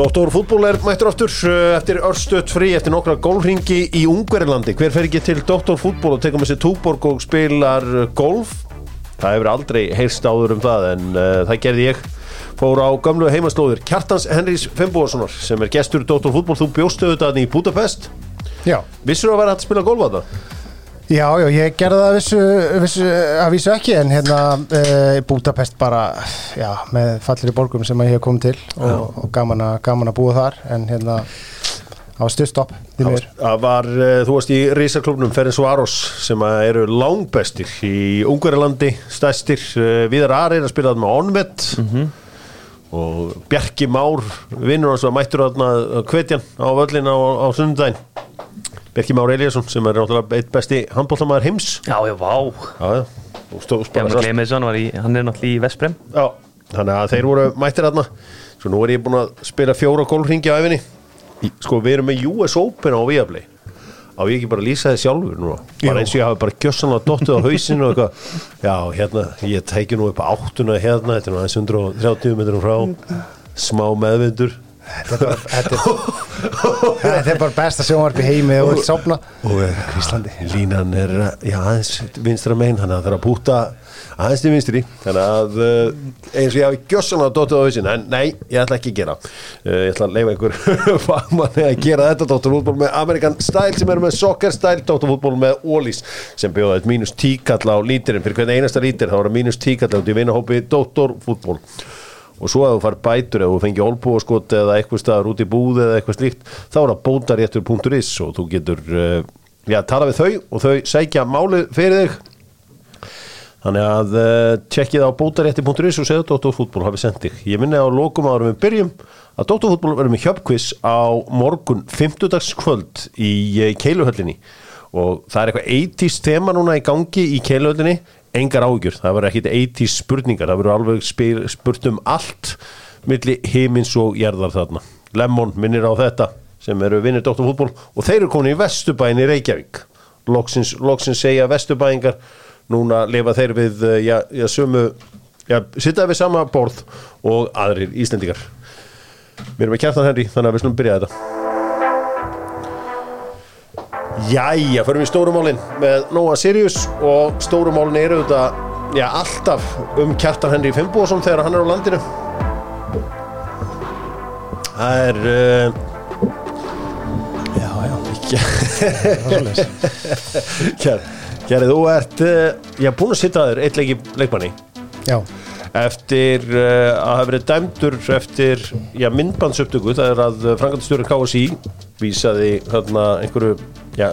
Dóttor fútból er mættur aftur uh, eftir örstuðt frí eftir nokkra gólfringi í Ungverilandi. Hver fer ekki til Dóttor fútból og tekur með sér túborg og spilar golf? Það hefur aldrei heyrst áður um það en uh, það gerði ég. Fór á gamlu heimaslóður Kjartans Henrys Fimboðarssonar sem er gestur Dóttor fútból. Þú bjóstu þetta í Budapest. Já, Vissur þú að vera hægt að spila golf að það? Já, já, ég gerði það vissu, vissu, að vísu ekki en hérna e, Budapest bara, já, með fallir í borgum sem að ég hef komið til og, og gaman, að, gaman að búa þar en hérna það var stuðstopp því mér. Það var, uh, þú varst í Rísaklubnum Ferenc Varos sem að eru langbestir í Ungverilandi, stæstir uh, Viðar Ari er að spila það með Onvet og Bjarki Már vinnur hans að mættur að kvetjan á völlin á, á sundaginn Bjarki Már Eliasson sem er náttúrulega eitt besti handbóltamæður heims. Já, já, vá. Já, já, glemir þessu, hann, er náttúrulega í Vesprem Já, þannig að þeir voru mættir aðna Svo nú er ég búin að spila fjóra gólfringi á efinni Sko, við erum með US Open á Viaplay. Á ég ekki bara lýsa þið sjálfur núna? Bara eins og ég hafi bara gjössanlega dottið á hausinu og eitthvað. Já, hérna, ég teki nú upp áttuna hérna Þetta er nú aðeins 130 metrum frá. Smá meðvindur Þetta er bara, bara besta sjónvarp í heimi og vilt sopna Og eh, Íslandi. línan er, já, aðeins vinstra megin Þannig að það þarf að búta aðeins til vinstri Þannig að eh, eins og ég hafi gjössanlega dottið á hausinu En nei, ég ætla ekki að gera Eh, Ég ætla að leifa einhver fagmanni að gera þetta Dr. Fútból með American Style sem er með Soccer Style Dr. Fútból með Ólís sem bjóða eitt mínus tíkall á lítirinn fyrir hvernig einasta lítir þá er það mínus tíkall út í vinahópi Dr. Og svo að þú far bætur ef þú fengi olbúaskot eða eitthvað staðar út í búð eða eitthvað slíkt þá er það bótaréttur.is og þú getur uh, já, tala við þau og þau sækja málið fyrir þig Þannig að uh, tjekkið á bótarétti.is og segja Dóttarfútból hafi sendt þig. Ég minni á lokum árum við byrjum að Dóttarfútból verður með hjöpkviss á morgun 50. kvöld í uh, Keiluhöllinni og það er eitthvað 80s tema núna í gangi í Keiluhöllinni, engar ágjur, það verður ekkit 80s spurningar, það verður alveg spyr, spurt um allt milli heimins og jarðar þarna. Lemon minnir á þetta sem eru vinnir Dóttarfútból og þeir eru komin í Vesturbæin í Reykjavík. Loksins, loksins segja Vesturbæingar. Núna lifa þeir við eh, já, já, sömu, já, sitta við sama borð og aðrir Íslendingar. Við erum með kjartan Henry þannig að við slumum byrja þetta Jæja, förum við stórumálin með Nóa Sirius og stórumálin eru þetta já, alltaf um kjartan Henry Fimboðsson þegar hann er á landinu. Það er uh, Já, já, Já. það er svolítið Kjær, Kjæri, þú ert uh, já, búin að sitta þér eitt leiki leikmanni Já, eftir uh, að hafa verið dæmdur eftir já, myndbandsupptöku það er að frangatistjórin KSI vísaði þarna einhverju já,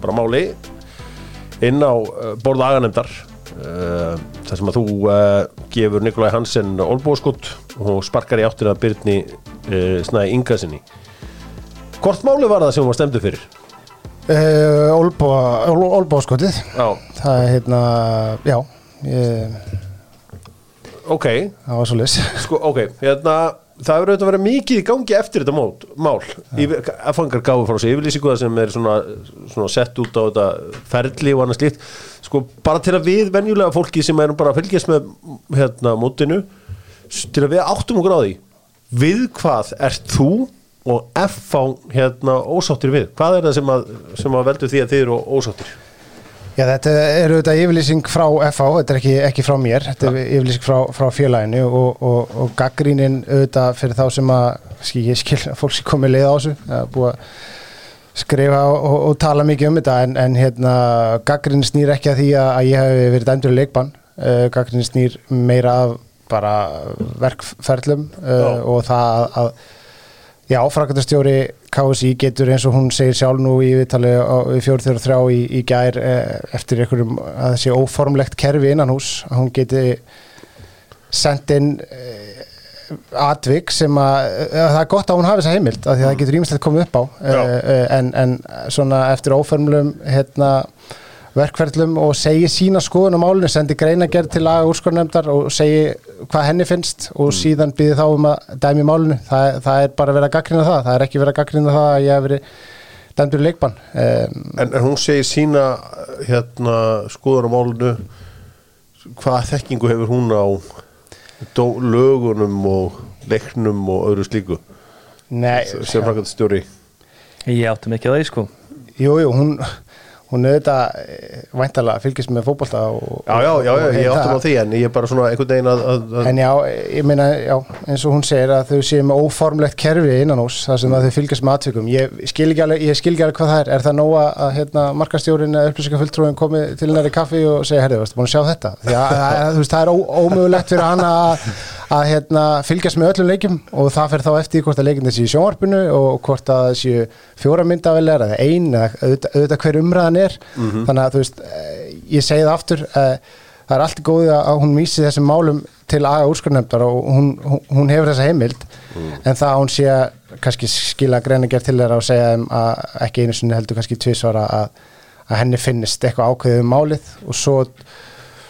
bara máli inn á uh, borða aganemdar uh, þar sem að þú uh, gefur Nikolai Hansen olbúaskott og sparkar í áttina Byrni uh, snæði ynga sinni Hvort máli var það sem var stemdu fyrir? Olbóskotið Já, Það er hérna, já ég, ok. Það var svolítið Sko, ok, hérna það hefur auðvitað verið mikið í gangi eftir þetta mót, mál. Yfir- F-fangar gáðu frá sig yfirlýsingu sem er svona, svona sett út á þetta ferli og annað slíkt. Sko, bara til að við venjulega fólki sem erum bara að fylgjast með hérna mótinu til að við áttum okkur á því við hvað ert þú og F á hérna ósáttir við? Hvað er það sem að, sem að veldur því að þið eru ósáttir Já, þetta er auðvitað yfirlýsing frá FH, þetta er ekki, ekki frá mér, þetta er yfirlýsing frá, frá félaginu og, og, og gaggrínin auðvitað fyrir þá sem að, skil, ég skil að fólk sem komið leið á þessu, það er búið að skrifa og, og tala mikið um þetta en, en hérna, gaggrínin snýr ekki að því að, að ég hef verið dæmdur í leikbann, uh, gaggrínin snýr meira af bara verkferlum uh, og það að, að Já, frakandastjóri KSI getur eins og hún segir sjálf nú í viðtali á- í 433 í, í gær eh, eftir einhverjum að sé óformlegt kerfi innan hús að hún geti sendt inn eh, atvik sem að eh, það er gott að hún hafi þessa heimild af því að það getur ímislegt komið upp á Já. en, en svona eftir óformlum hérna verkferðlum og segi sína skoðun á málinu, sendi greinagerð til laga úrskornefndar og segi hvað henni finnst og síðan býði þá um að dæmi málinu, það, það er bara verið að gaggrina það, það er ekki verið að gaggrina það að ég hef verið dæmdur í leikbann. Um, En, en hún segir sína hérna skoður á málunu hvað þekkingu hefur hún á dó, lögunum og leiknum og öðru slíku? Nei, sem framkvæmdastjóri. Ég átti mikið á því sko. Jú, jú, hún hún auðvitað eh, væntalega fylgist með fótbolta og, Já, já, já, já, ég og- áttum á því en ég er bara svona einhvern veginn að, að, að En já, ég meina, já, eins og hún segir að þau séu með óformlegt kerfi innan hús þar sem að þau fylgjast með aðtökum. Ég skil ekki alveg, ég skil ekki alveg hvað það er. Er það nóga að hérna, markastjórin eða upplýsingafulltrúin komi til í kaffi og segja, herri, varstu búin að sjá þetta? Því að þú veist, það er ó, ómögulegt fyrir hana að, að hérna, fylgjast með öllum leikjum og það fer þá eftir hvort að leikin þessi í sjónvarpinu og hvort að þessi fjóra myndavelar eða ein eða auðvitað, auðvitað hver umræðan er. Þannig að þú veist, eh, ég segi það aftur, eh, það er allt í góði að hún vísi þessum málum til aða úrskurnemdar og hún, hún, hefur þessa heimild en það að hún sé að kannski skila greinagerð til þeirra og segja þeim að ekki einu sinni heldur kannski tvisvara að, að henni finnist eitthvað ákveðið um málið og svo,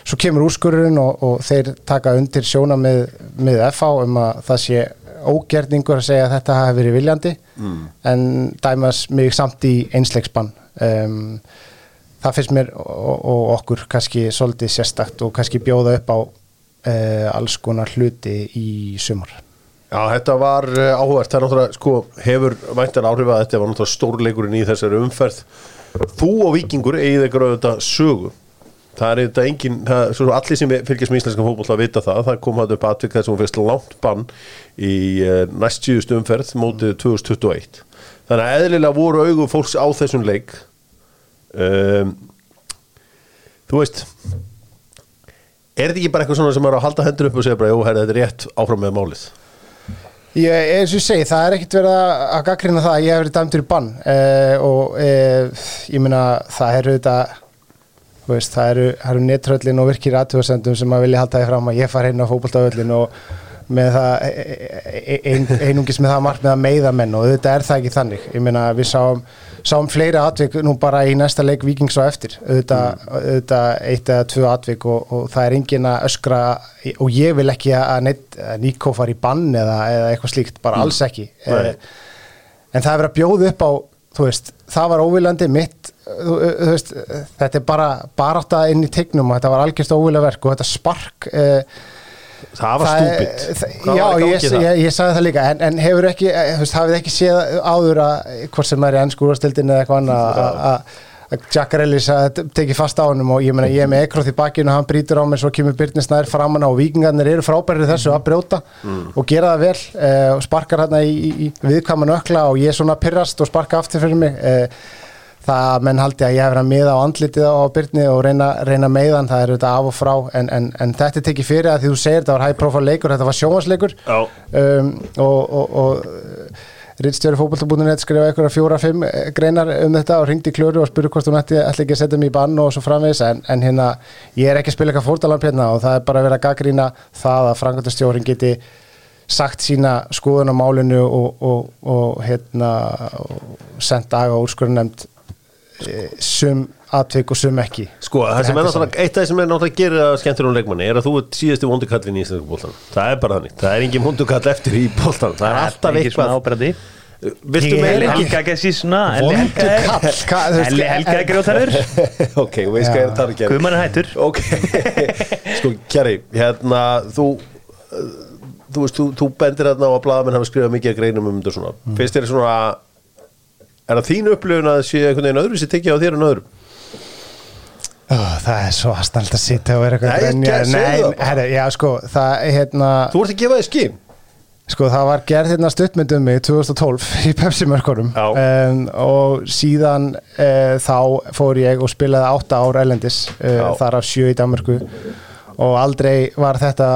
svo kemur úrskururinn og, og þeir taka undir sjóna með, með FH um að það sé ógerningur að segja að þetta hafi verið viljandi en dæmas mig samt í einsleiksbann um, það finnst mér og, og okkur kannski svolítið sérstakt og kannski bjóða upp á uh, alls konar hluti í sumar. Já, þetta var uh, áhugavert, það er náttúrulega, sko, hefur væntan áhrif að þetta var náttúrulega stórleikurinn í þessari umferð. Þú og Víkingur eigið ykkur auðvitað sögu. Það er auðvitað engin, það, svo allir sem fylgjast með íslenskan fótboll að vita það, það kom hægt upp atvik þess að hún fyrst langt bann í uh, næst síðust umferð mótið 2021. Þannig að eðlilega voru augu fólks á þessum leik. Um, þú veist, er þetta ekki bara eitthvað svona sem er að halda hendur upp og segja bara, jú, herri, þetta er rétt áfram með málið? Ég, eins og ég segi, það er ekkert verið að gaggrina það að ég hef verið dæmdur í bann uh, og uh, ég meina það þetta þú veist, það eru, eru nettröllin og virkir aðtöðasendum sem að vilja halda því fram að ég far inn á fótboltavöllin og með það e- e- ein, einungis með það margt með að meiða menn og þetta er það ekki þannig. Ég meina við sáum, sáum fleiri atvik nú bara í næsta leik Víkings á eftir. Auðvitað, auðvitað eitt eða tvö atvik og, og það er engin að öskra og ég vil ekki að, að Níko fari í bann eða, eða eitthvað slíkt, bara alls ekki. Nei. Eh, en það er verið að bjóða upp á veist, það var óviljandi mitt þú, þú veist, þetta er bara barátta inn í tegnum og þetta var algjörst óvilja verk og þetta spark eh, Það var er- það- Já, ég, ég, ég sagði það líka en, en hefur ekki, eh, veist, hafið ekki séð áður að, hvort sem er í ennsku úrstildin eða eitthvað annað að- Jack Rellis tekið fast á honum og ég meina ég er með ekróð í bakinu og hann brýtur á mig svo kemur Byrnir Snær framan á og vikingarnir eru frábærið þessu að brjóta og gera það vel eh, og sparkar hérna í, í, í viðkvæman ökla og ég svona pyrrast og sparka aftur fyrir mig eh, það að menn haldi að ég hef verið að miða á andlitið á Byrni og reyna, reyna meiðan það er auðvitað af og frá en, en, en þetta er tekið fyrir að því þú segir þetta var high profile leikur þetta var sjónvarsleikur Já. um, og, og, og Rittstjóri fótbolta.net skrifa einhverja fjóra-fimm greinar um þetta og ringdi klöru og spurði hvort hún ætti ekki að setja mig í bann og svo framvegis en, en hérna, ég er ekki að spila eitthvað fórtalamp hérna og það er bara að vera að gaggrína það að frangöndastjórin geti sagt sína skoðun á málinu og, og, og hérna og sendt daga úrskurðunemnd sum atvik og sum ekki Sko, það sem er náttúrulega, eitt af það sem er náttúrulega gerir að skemmtur um leikmanni er að þú ert síðasti vondukallin í íslensku bóltan. Það er bara þannig. Það er engin vondukall eftir í bóltan. Það er alltaf ekki svona eitthvað. ábyrðandi Viltu meira? ekki- Helga ekki svona Elli Helga er- Vondukall, Helga en- grjótarður ok, veist hvað ég er að ekki. Guðmann er hættur Ok, sko, Kjari, hérna, þú, uh, þú veist, þú, þú bendir hérna á að blaðamenn hafa skrifað mikið að greinum um þetta svona. Mm. Finnst þér svona, er það þín upplifun að það sé einhvern veginn öðru sem tekja á þér en öðrum? Ó, það er svo aðstæld að sitja og vera eitthvað Nei, ég- segðu það herri, já sko, það hérna Þú ert að gefa þér skinn. Sko það var gerð hérna stuttmynd um mig 2012 í Pepsi-mörkunum um, og síðan uh, þá fór ég og spilaði átta ár elendis, Já. uh, þar af sjö í Danmarku og aldrei var þetta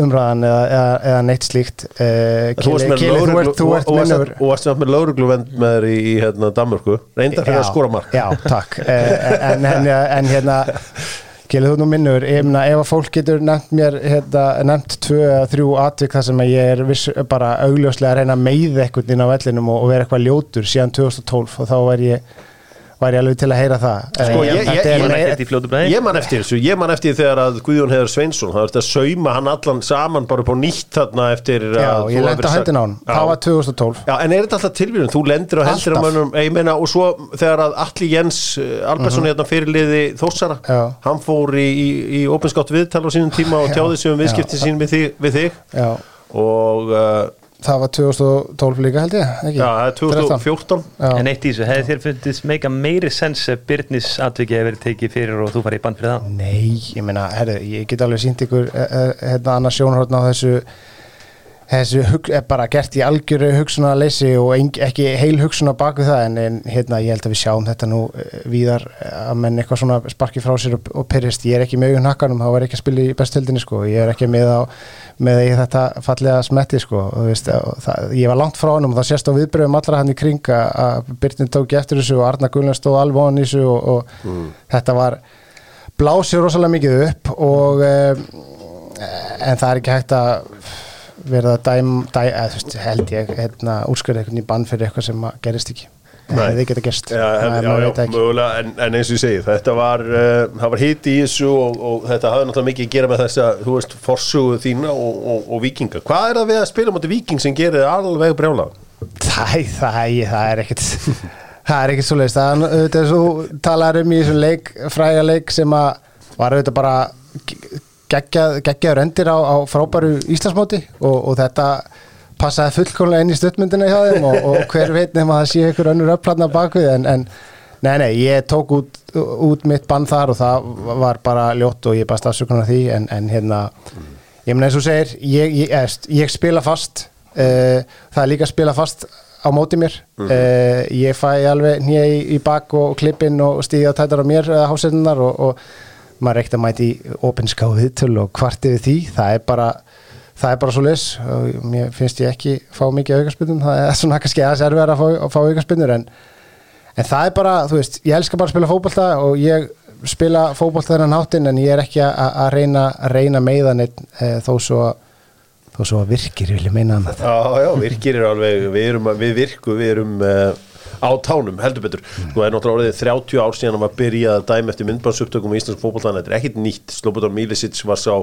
umræðan eða, eða, eða neitt slíkt með Kili, þú varst- með laurugluvend með þér í, hérna, Danmörku. Reyndar fyrir að skora mark. Já, takk. Uh, en, en, en hérna Kili, þú nú minnur, ég meina ef að fólk getur nefnt mér, hérna, nefnt tvö eða þrjú atvik þar sem að ég er viss, bara augljóslega að reyna að meiða eitthvað inn á vellinum og, og vera eitthvað ljótur síðan 2012 og þá var ég var ég alveg til að heyra það Sko, Eh, ég- ég- er ég- Ég man eftir þessu, ég man eftir þegar að Guðjón Heiðar Sveinsson, það var þetta að sauma hann allan saman bara upp á nýtt þarna eftir Já, að ég lendi á hendina á hann, það var 2012 Já, en er þetta alltaf tilvíðun? Þú lendir á hendur á Alltaf. mönnum, ég meina, og svo þegar að Alli Jens uh, Albersson hérna fyrirliði Þórsara, Mhm. Já. hann fór í, í, í opinskátt viðtal á sínum tíma og Já. tjáði sig um viðskipti sín við þig, við þig Já, og uh, það var 2012 líka held ég, ekki? Já, það er 2014 Já. En eitt í þessu, hefði þér fundist meika meiri sens ef Byrnis atvikið verið tekið fyrir og þú farið í band fyrir það? Nei, ég meina, herri, ég get alveg sínt ykkur eh, eh, hérna annars sjónhórn á þessu þessu er bara gert í algjöru hugsunarleysi og ekki heil hugsunar baku það en, en hérna ég held að við sjáum þetta nú eh, víðar eh, að menn eitthvað svona sparki frá sér og, og pyrrist, ég er ekki með augun hakkanum, þá var ekki að spila í bestöldinni sko, ég er ekki með á með þetta fallega smetti sko. Og þú veist, og það, ég var langt frá hann og það sést á viðbröðum allra hann í kring að- Byrnin tók eftir þessu og Arna Gullin stóð hann í þessu og, og þetta var blásið rosalega mikið upp og um, en það er ekki hægt að verða að dæm, dæ, eða, veist, held ég hérna, úrskurða einhvern í bann fyrir eitthvað sem að gerist ekki. Það hefði geta gerst. Já, hef, já, já, mögulega, en, en eins og ég segi þetta var, uh, það var hiti í þessu og, og þetta hafði náttúrulega mikið að gera með þessa þú veist, forsögu þína og, og, og vikinga hvað er það við að spila mútið viking sem gerir alveg brjála? það, það, það er ekkert það er ekkert svo leist það er svo talar um í þessum leik fræga leik sem að var auðvitað bara geggjaður endir á, á frábæru Íslandsmóti og, og þetta passaði fullkomlega inn í stuttmyndina hjá þeim og, og hver veit nema að það sé ykkur önnur upplatna bakvið en, en nei, nei, ég tók út, út mitt bann þar og það var bara ljótt og ég bara stafsökunar því en, en hérna, ég meina eins og segir ég, ég, ég, ég spila fast uh, það er líka að spila fast á móti mér uh, ég fæ alveg nýja í, í bak og klippinn og stíði á tættar á mér uh, hásendunar og, og maður er ekkert að mæti í opinskáðið til og kvartið því, það er bara það er bara svo leys og mér finnst ég ekki fá mikið aukarspinnum það er svona kannski aðeins erfiðar að fá, fá aukarspinnur en, en það er bara, þú veist, ég elskar bara að spila fótbolta og ég spila fótbolta þennan hátinn en ég er ekki að, reyna reyna meiðan einn e, þó svo þó svo að virkir vilja meina annað. Já, já, virkir er alveg, við, erum, við virku, við erum uh, á tánum, heldur betur. Sko, það er náttúrulega orðið 30 ár síðan að maður byrjaði að dæma eftir myndbandsupptökum í Íslands fótboltan, þetta er ekkit nýtt. Slobodan Milicic var sá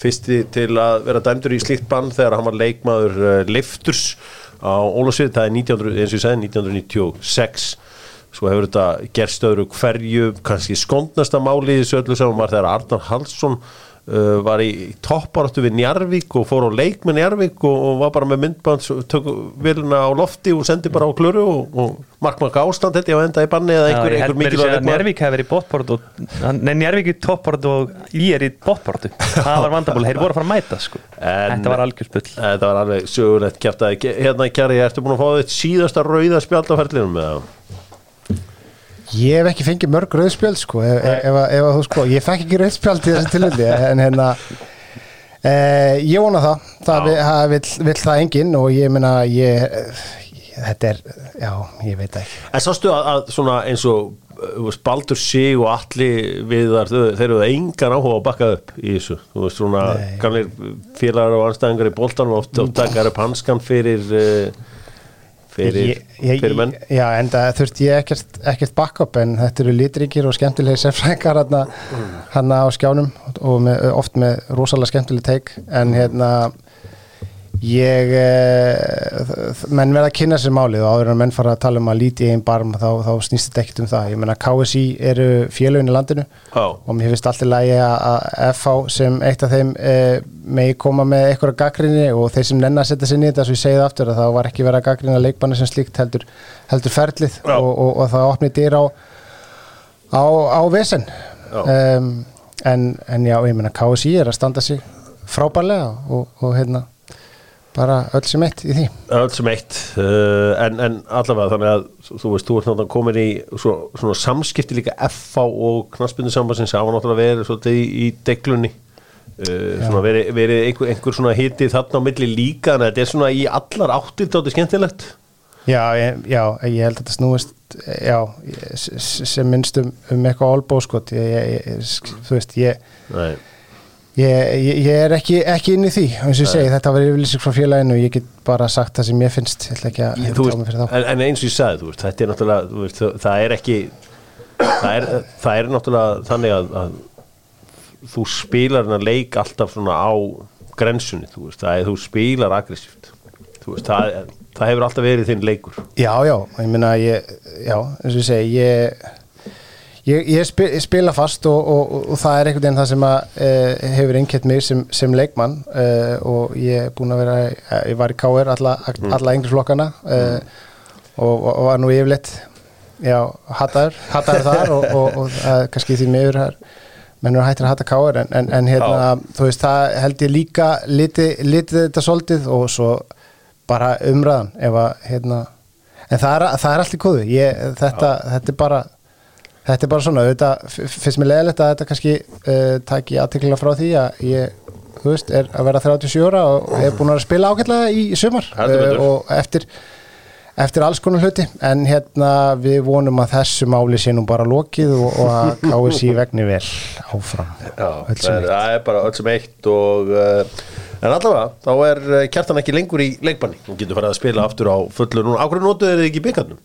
fyrsti til að vera dæmdur í slíkt bann þegar hann var leikmaður uh, Lifturs á Ólafsvið, það er 1900, eins og ég segi, 1996. Svo hefur þetta gerst öðru hverju, kannski skondnasta máli í þessu öllu saman var þegar Arnar Hallsson uh, var í topparáttu við Njarvík og fór á leik með Njarvík og, og var bara með myndband tök vilna á lofti og sendi bara á klöru og, og markmark ástand held ég að enda í banni eða einhver, ég einhver mikilvæg að leikmaður. Njárvík hefði verið í bóttport og, nei, Njárvík í topport og ég er í bóttportu það var vandabúl, þeir voru að fara að mæta sko. En- þetta var algjörspull Þetta var alveg sögulegt kæft að hérna kæri, ertu búin að fá þitt síðasta rauða spjald á ferlinum með það? Ég hef ekki fengið mörg rauðspjöld sko, ef, ef, ef, ef að þú sko, ég fekk ekki rauðspjöld í þessu tilhulli en hérna e, ég vona það, það Já. vi, ha, vill, vill það enginn og ég meina ég, þetta er, já, ég veit ekki. En sástu að, að svona eins og veist, Baldur Sig og Alli viðar, þau- þeir eru það engan áhuga að bakka upp í þessu, þú veist svona gamlir félagar og anstæðingar í boltanum oft, oft takar upp hanskan fyrir uh, fyrir, ég, ég, fyrir menn. Já, en það þurfti ég ekkert, ekkert backup en þetta eru litríkir og skemmtilegir sérfrækar hann, hann á skjánum og með, oft með rosalega skemmtileg teik en hérna ég eh, menn verða að kynna sér málið og áður en menn fara að tala um að líti einn barm þá, þá snýst þetta ekkert um það ég menna KSI eru félögin í landinu Já, og mér finnst alltaf lægi að FH sem eitt af þeim e, megi koma með eitthvað gaggrinni og þeir sem nenn að setja sér nýtt að ég segi það aftur að það var ekki verið að gaggrina leikbanni sem slíkt heldur, heldur ferlið Já. og, og, og það opni dyr á á, á vesen Já. um, en, en já, ég meina KSI er að standa sig frábærlega og, og hérna bara öll sem eitt í því. Öll sem eitt uh, en, en allavega þannig að þú veist, þú ert náttúrulega komin í svo, svona samskipti líka FH og knaspindu sambansins hafa náttúrulega verið svolítið í, í deglunni. Uh, svona verið, verið einhver, einhver svona hitið þarna á milli líka en þetta er svona í allar áttir þetta skemmtilegt. Já, ég, já, ég held að þetta snúist já, sem minnst um, um eitthvað ég, þú veist, ég, Nei. Ég, ég ég er ekki, ekki inn í því, eins og ég segi, þetta var yfirlýsing frá félaginu og ég get bara sagt það sem ég finnst ég ætla ekki að hefða tjá mig fyrir þá. en, en eins og ég sagði, þú veist, þetta er náttúrulega veist, það- er ekki það er, það er náttúrulega þannig að, að þú spilar hennar leik alltaf svona á grensunni, þú veist, það er, þú spilar aggressíft, þú veist, það, það hefur alltaf verið þinn leikur. Já, já, ég meina ég, já, eins og ég segi ég, Ég, ég spi- ég spila fast og, og, og, og það er einhvern veginn það sem að, uh, hefur innkett mig sem, sem leikmann uh, og ég er búin að vera, uh, ég var í KR alla, alla yngri flokkana uh, og, var nú yfirleitt já, hattaður, hattaður þar og, og, og kannski því miður er, menn eru hættir að hatta KR en, en, en hérna, þú veist, það held ég líka litið liti þetta svolítið og svo bara umræðan ef að, hérna en það er, það er allt í kóðu ég, þetta, þetta er bara þetta er bara svona, þetta finnst mér leðilegt að þetta kannski uh, taki aðtekla frá því að ég, þú veist, er að vera 37 ára og er búin að spila ágætlega í, í sumar betur. og eftir eftir alls konar hluti. En hérna við vonum að þessu máli sé nú bara lokið og, og að KSI vegni vel áfram. Já, það er, það er bara öll sem eitt og uh, en allavega, þá er uh, kjartan ekki lengur í leikbanni. Hún getur farið að spila aftur á fullu núna, ákveður notuðu þið ekki byggarnum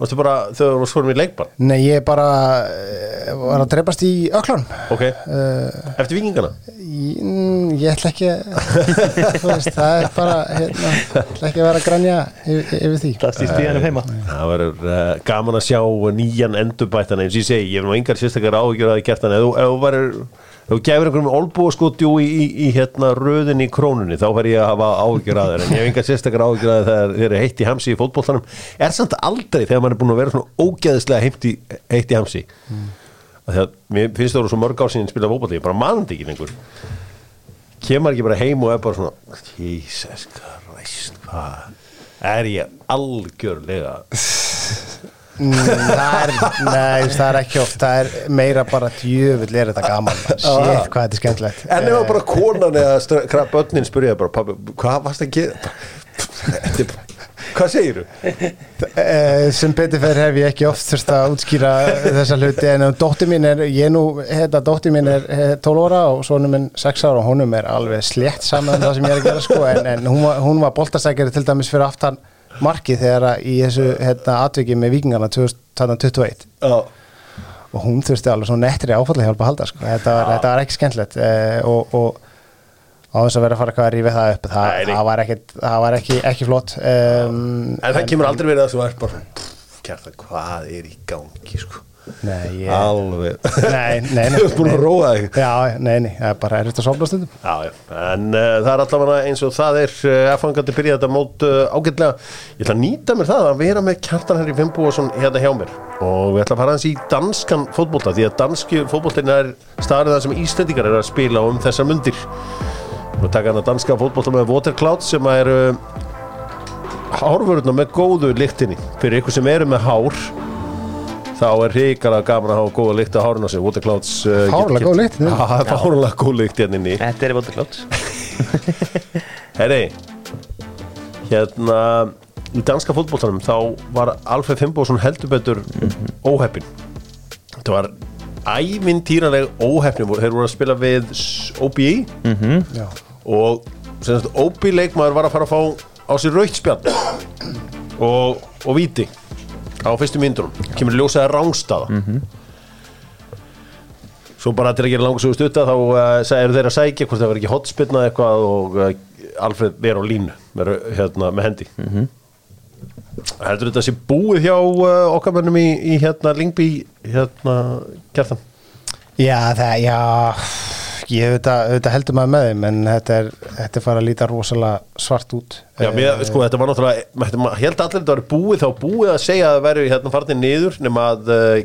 varstu bara þegar þú skorum í leikbann? Nei, ég bara uh, var að dreipast í öklan ok, uh, eftir vikingana Ég, mm, ég ætla ekki veist, það er bara hérna, ætla ekki að vera að grænja yfir, yfir því. Það stýst í hennum heima. Það verður uh, gaman að sjá nýjan endurbættan eins og ég segi, ég hef nú engar sérstakar áhyggjur að það kjartan, ef þú- ef þú verður þú gefur einhverjum olbúaskotjú í, í, í hérna röðin í krónunni þá fer ég að hafa áhyggjur að þér en ég hef engar sérstakar áhyggjur að þegar þeir eru heitt í hamsi í fótboltanum er samt aldrei þegar maður er búin að vera svona ógeðislega heitt í, heitt í hamsi mm. að mér finnst það voru svo mörg ár síðan spila fótbolti, ég bara manandi ekki lengur kemur ekki bara heim og er bara svona Jesus Christ hvað er ég algjörlega nei, það er ekki oft. Það er meira bara djöfull er þetta gaman. Shit, hvað þetta er skemmtilegt. En ef bara konan eða börnin spurja bara, pabbi, hvað varst að gera? Er Hvað segir þú? Eh, sem betur fyrir hef ég ekki oft þurft að útskýra þessa hluti en dóttir mín er, ég nú, hérna dóttir mín er eh, 12 ára og svonum minn 6 ára og honum er alveg slétt saman um það sem ég er að gera sko en, en hún var, var boltasækjari til dæmis fyrir aftan markið þegar í þessu hérna atviki með vikingarna 2021 Já, og hún þurfti alveg svona nettri áfallega hjálpa að halda sko. þetta, var, þetta var ekki skemmtilegt eh, og, og á þess að vera að fara eitthvað að rífa það upp nei. það var, ekki, það var ekki, ekki flott um, en það kemur aldrei verið að þú ert bara Kjartan, hvað er í gangi, sko Nei, ég, Alveg. Nei, nei, nei. Þú ert búin að róa þig. Já, nei, nei, það er bara erfitt að sofna stundum. Já, já, en uh, það er allavega eins og það er uh, aðfangandi byrja þetta mót uh, ágætlega. Ég ætla að nýta mér það að vera með Kjartan Henry Fimboðsson hérna hjá mér. Og við ætla að fara hans í danskan fótbolta því að danski fótboltin er staðrið það sem Íslendingar er að spila um þessar mundir. Og taka hann að danska fótbolta með Watercloud sem eru hárvörðuna með góðu lyktinni. Fyrir ykkur sem eru með hár þá er hrikalega gaman að hafa góða lykt á hárun á sig Waterclouds uh, get- góð lykt, er fárlega góð lykt hérna inni. Þetta er í Voldaklátt Herri Hérna Í danska fótboltanum þá var Alfred Fimboðsson heldur betur óheppin Þetta var ævintýraleg óheppin Þeir voru að spila við OBI Já, og sem sagt, OBI leikmaður var að fara að fá á sér raukt spjall og, og víti á fyrstu myndunum. Kemur ljósaði rángstaða svo bara til að gera langur svo stutta þá uh, eru þeir að sækja hvort það verður ekki hotspillna eitthvað og uh, Alfred er á línu með, hérna, með hendi. Heldur þetta sé búið hjá uh, okkar mönnum í, í hérna Lingby hérna kjartan? Já það, já Ég auðvitað, auðvitað heldur maður með þeim en þetta er, þetta er fara að líta rosalega svart út. Já, mér, sko, þetta var náttúrulega, maður held allir þetta var búið þá búið að segja að það væri hérna farnir niður nema að uh,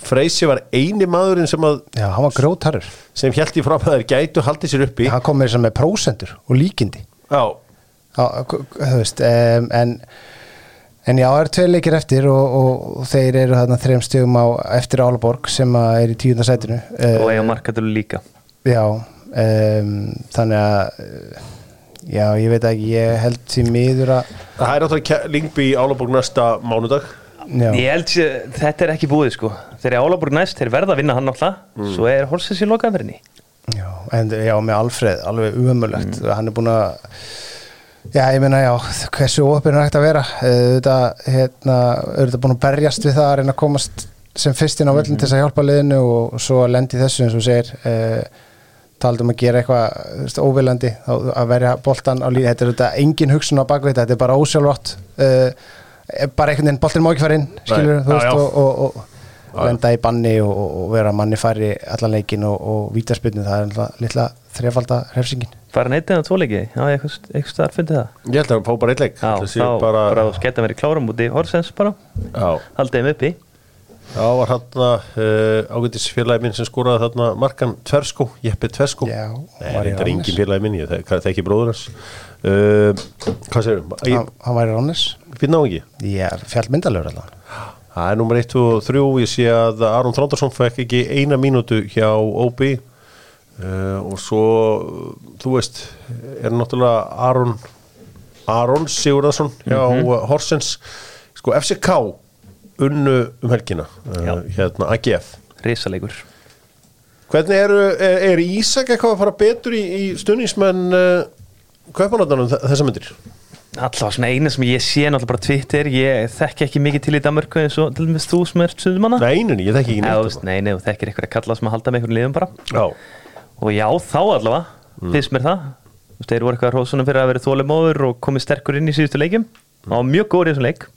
Freysi var eini maðurinn sem, að, Já, hann var grótarur sem held í fram að þeir gætu haldið sér uppi. Hann kom með þess að með prósendur og líkindi. Já, Já, þú veist um, en, en já, það eru tveir leikir eftir og, og, og þeir eru þarna þreim stöðum á eftir Álaborg sem að er í tíundasætinu Og eiga markatölu líka Já, um, þannig að uh, já, ég veit ekki, ég held því miður að það er náttúrulega Lingby Álaborg næsta mánudag. Já, Ég held sér, þetta er ekki búið sko. Þeir eru Álaborg næst, þeir verða að vinna hann náttúrulega Svo er Horsens í lokaðverðinni já, en já, með Alfreð alveg umömmulegt, hann er búin að Já, ég meina, já, hversu opinn er hægt að vera? Auðvitað, hérna, auðvitað búin að berjast við það að reyna að komast sem fyrst inn á völlin til þess að hjálpa liðinu og svo að lendi þessu eins og segir. Uh, taldum að gera eitthvað óvilandi, þá að verja boltan á líði, þetta er auðvitað engin hugsun á bakvið þetta, þetta er bara ósjálfrátt uh, bara einhvern veginn, boltin má ekki fara inn skilur, Nei, þú veist, og, og, og lenda í banni og, og vera manni færi allan leikin og, og vítaspinnu, það er alltaf litla þrefalda hrefsingin Fara neitt eða tvoleiki, já, eitthvað, eitthvað staðar fundið það. Ég held að hann fá bara eitt leik Já, Það þá bara, bara, bara sketta verið klárum út í Horsens bara, Já, haldið þeim uppi Já, var hann uh, ágætis félagi minn sem skoraði þarna markan Tversko, Jeppi Tversko Já, Nei, var í þetta er Randers. engin félagi minn, ég þek- þekki bróður hans. Uh, Hvað segir við? hann, hann væri Rónis Finn á ekki? ég er fjallmyndalögur allavega Það er nummer 1 og 3, ég sé að Aron Þrándarsson fekk ekki eina mínútu hjá OB uh, og svo, þú veist, er náttúrulega Aron Aron Sigurðarsson hjá mm Horsens. Sko FCK unnu um helgina uh, hérna AGF Rísaleikur Hvernig eru, er, er Ísak eitthvað að fara betur í, í stunningsmenn uh, kaupanáttanum þessa myndir? Alltaf svona eina sem ég sé náttúrulega bara Twitter Ég þekki ekki mikið til í Danmörku eins og til dæmis þú sem er suðumanna. Nei, nei, ég þekki ekki neitt veist, nei, nei, þú þekkir eitthvað að kalla sem að halda með einhvern liðum bara. Já, Og já, þá allavega, finnst mér það. Þú veist, þeir voru eitthvað hrósunum fyrir að vera þólimóður og komið sterkur inn í síðustu leikjum. Það var mjög góður í þessum leik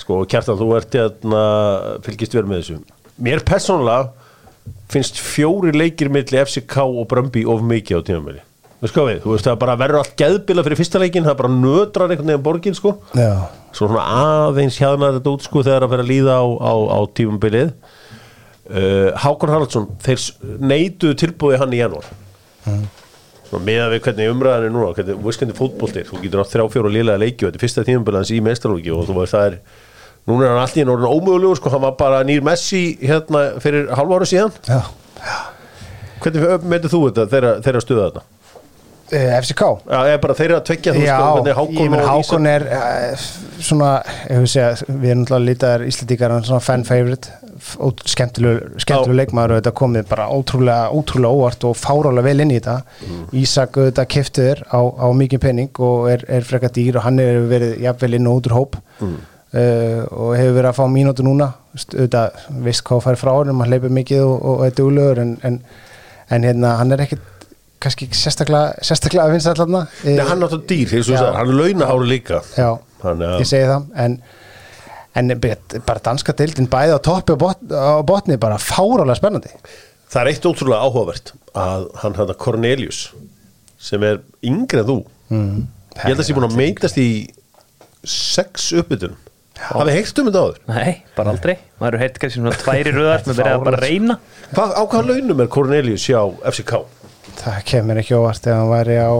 sko Kjartan, þú ert hérna, fylgist verið með þessu. Mér persónulega finnst fjóri leikir milli FCK og Brömbi of mikið á Veist hvað við, þú veist það bara verður allt geðbila fyrir fyrsta leikin, það bara nötrar einhvern veginn borgin sko. Já, svo svona aðeins hjæðnar þetta út sko þegar að fyrir að líða á, á, á tímumbilið uh, Hákon Haraldsson þeir neituðu tilbúið hann í janúar. Mm. Með að við hvernig umræðan er núna hvernig, þú veist hvernig fótboltir, þú getur átt þrjá fjóru liðlega leiki og þetta er fyrsta tímumbilið hans í mestralóki og þú veist það er, núna er hann enn orðin ómögulegur sko, hann var bara nýr Messi hérna fyrir halv ára síðan já. hvernig meður þú þetta þeirra, þeirra stuða þetta? Eh, FCK Já, eða bara þeirra að tvekja þú Já, sko, ég Hákon og Hákon er uh, svona, ég vil segja, við erum náttúrulega lítið íslendíkar, hann er svona fan favorite skemmtilegur, skemmtilegur leikmaður og þetta komið bara ótrúlega, ótrúlega óvart og fárálega vel inn í þetta. Ísak auðvitað kiftur á, á mikið penning og er, er frekar dýr og hann hefur verið jafnvel inn og út úr hóp. Uh, og hefur verið að fá mínútu núna. Auðvitað, veist hvað fær frá hann hann leipur mikið og, og er duglegur en, en, en hérna, hann er ekkit kannski sérstaklega, sérstaklega að allavega Nei, hann er náttúrulega dýr, og hann er launaháru líka. Já, Þannig að- ég segi það en, en bara danska deildin bæði á toppi og bot, á botni bara fárálega spennandi. Það er eitt ótrúlega áhugavert að hann hann Cornelius sem er yngri en þú mm. ég held að það sé búin að meitast í sex uppbytunum hafið heyrt um þetta áður? Nei, bara aldrei. Maður hefur heyrt kannski svona tværi röðar sem er verið að bara reyna. Hvað, á hvaða launum er Cornelius hjá FCK? það kemur ekki óvart ef hann væri á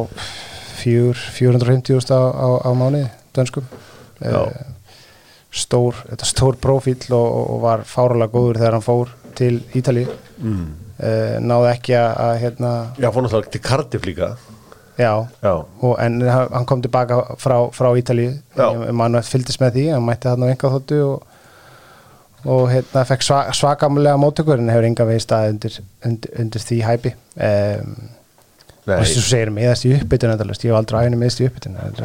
fjúr, 450.000 á, á, á mánuði dönskum. Já. Stór, þetta stór profíl og, og var fárálega góður þegar hann fór til Ítalíu. Mm. náði ekki að, að hérna, Já, fór náttúrulega til Cardiff líka. Já, Já, og, en hann kom tilbaka frá, frá Ítalíu. Já. mann fylgdist með því, hann mætti þarna á enga þóttu og, og hérna fekk sva, svakamulega móttökur en hefur enga veginn stað undir, undir, undir því hæpi. Um, nei og þess að þú segir meðast í uppbytun ég hef aldrei æfni meðast í uppbytun það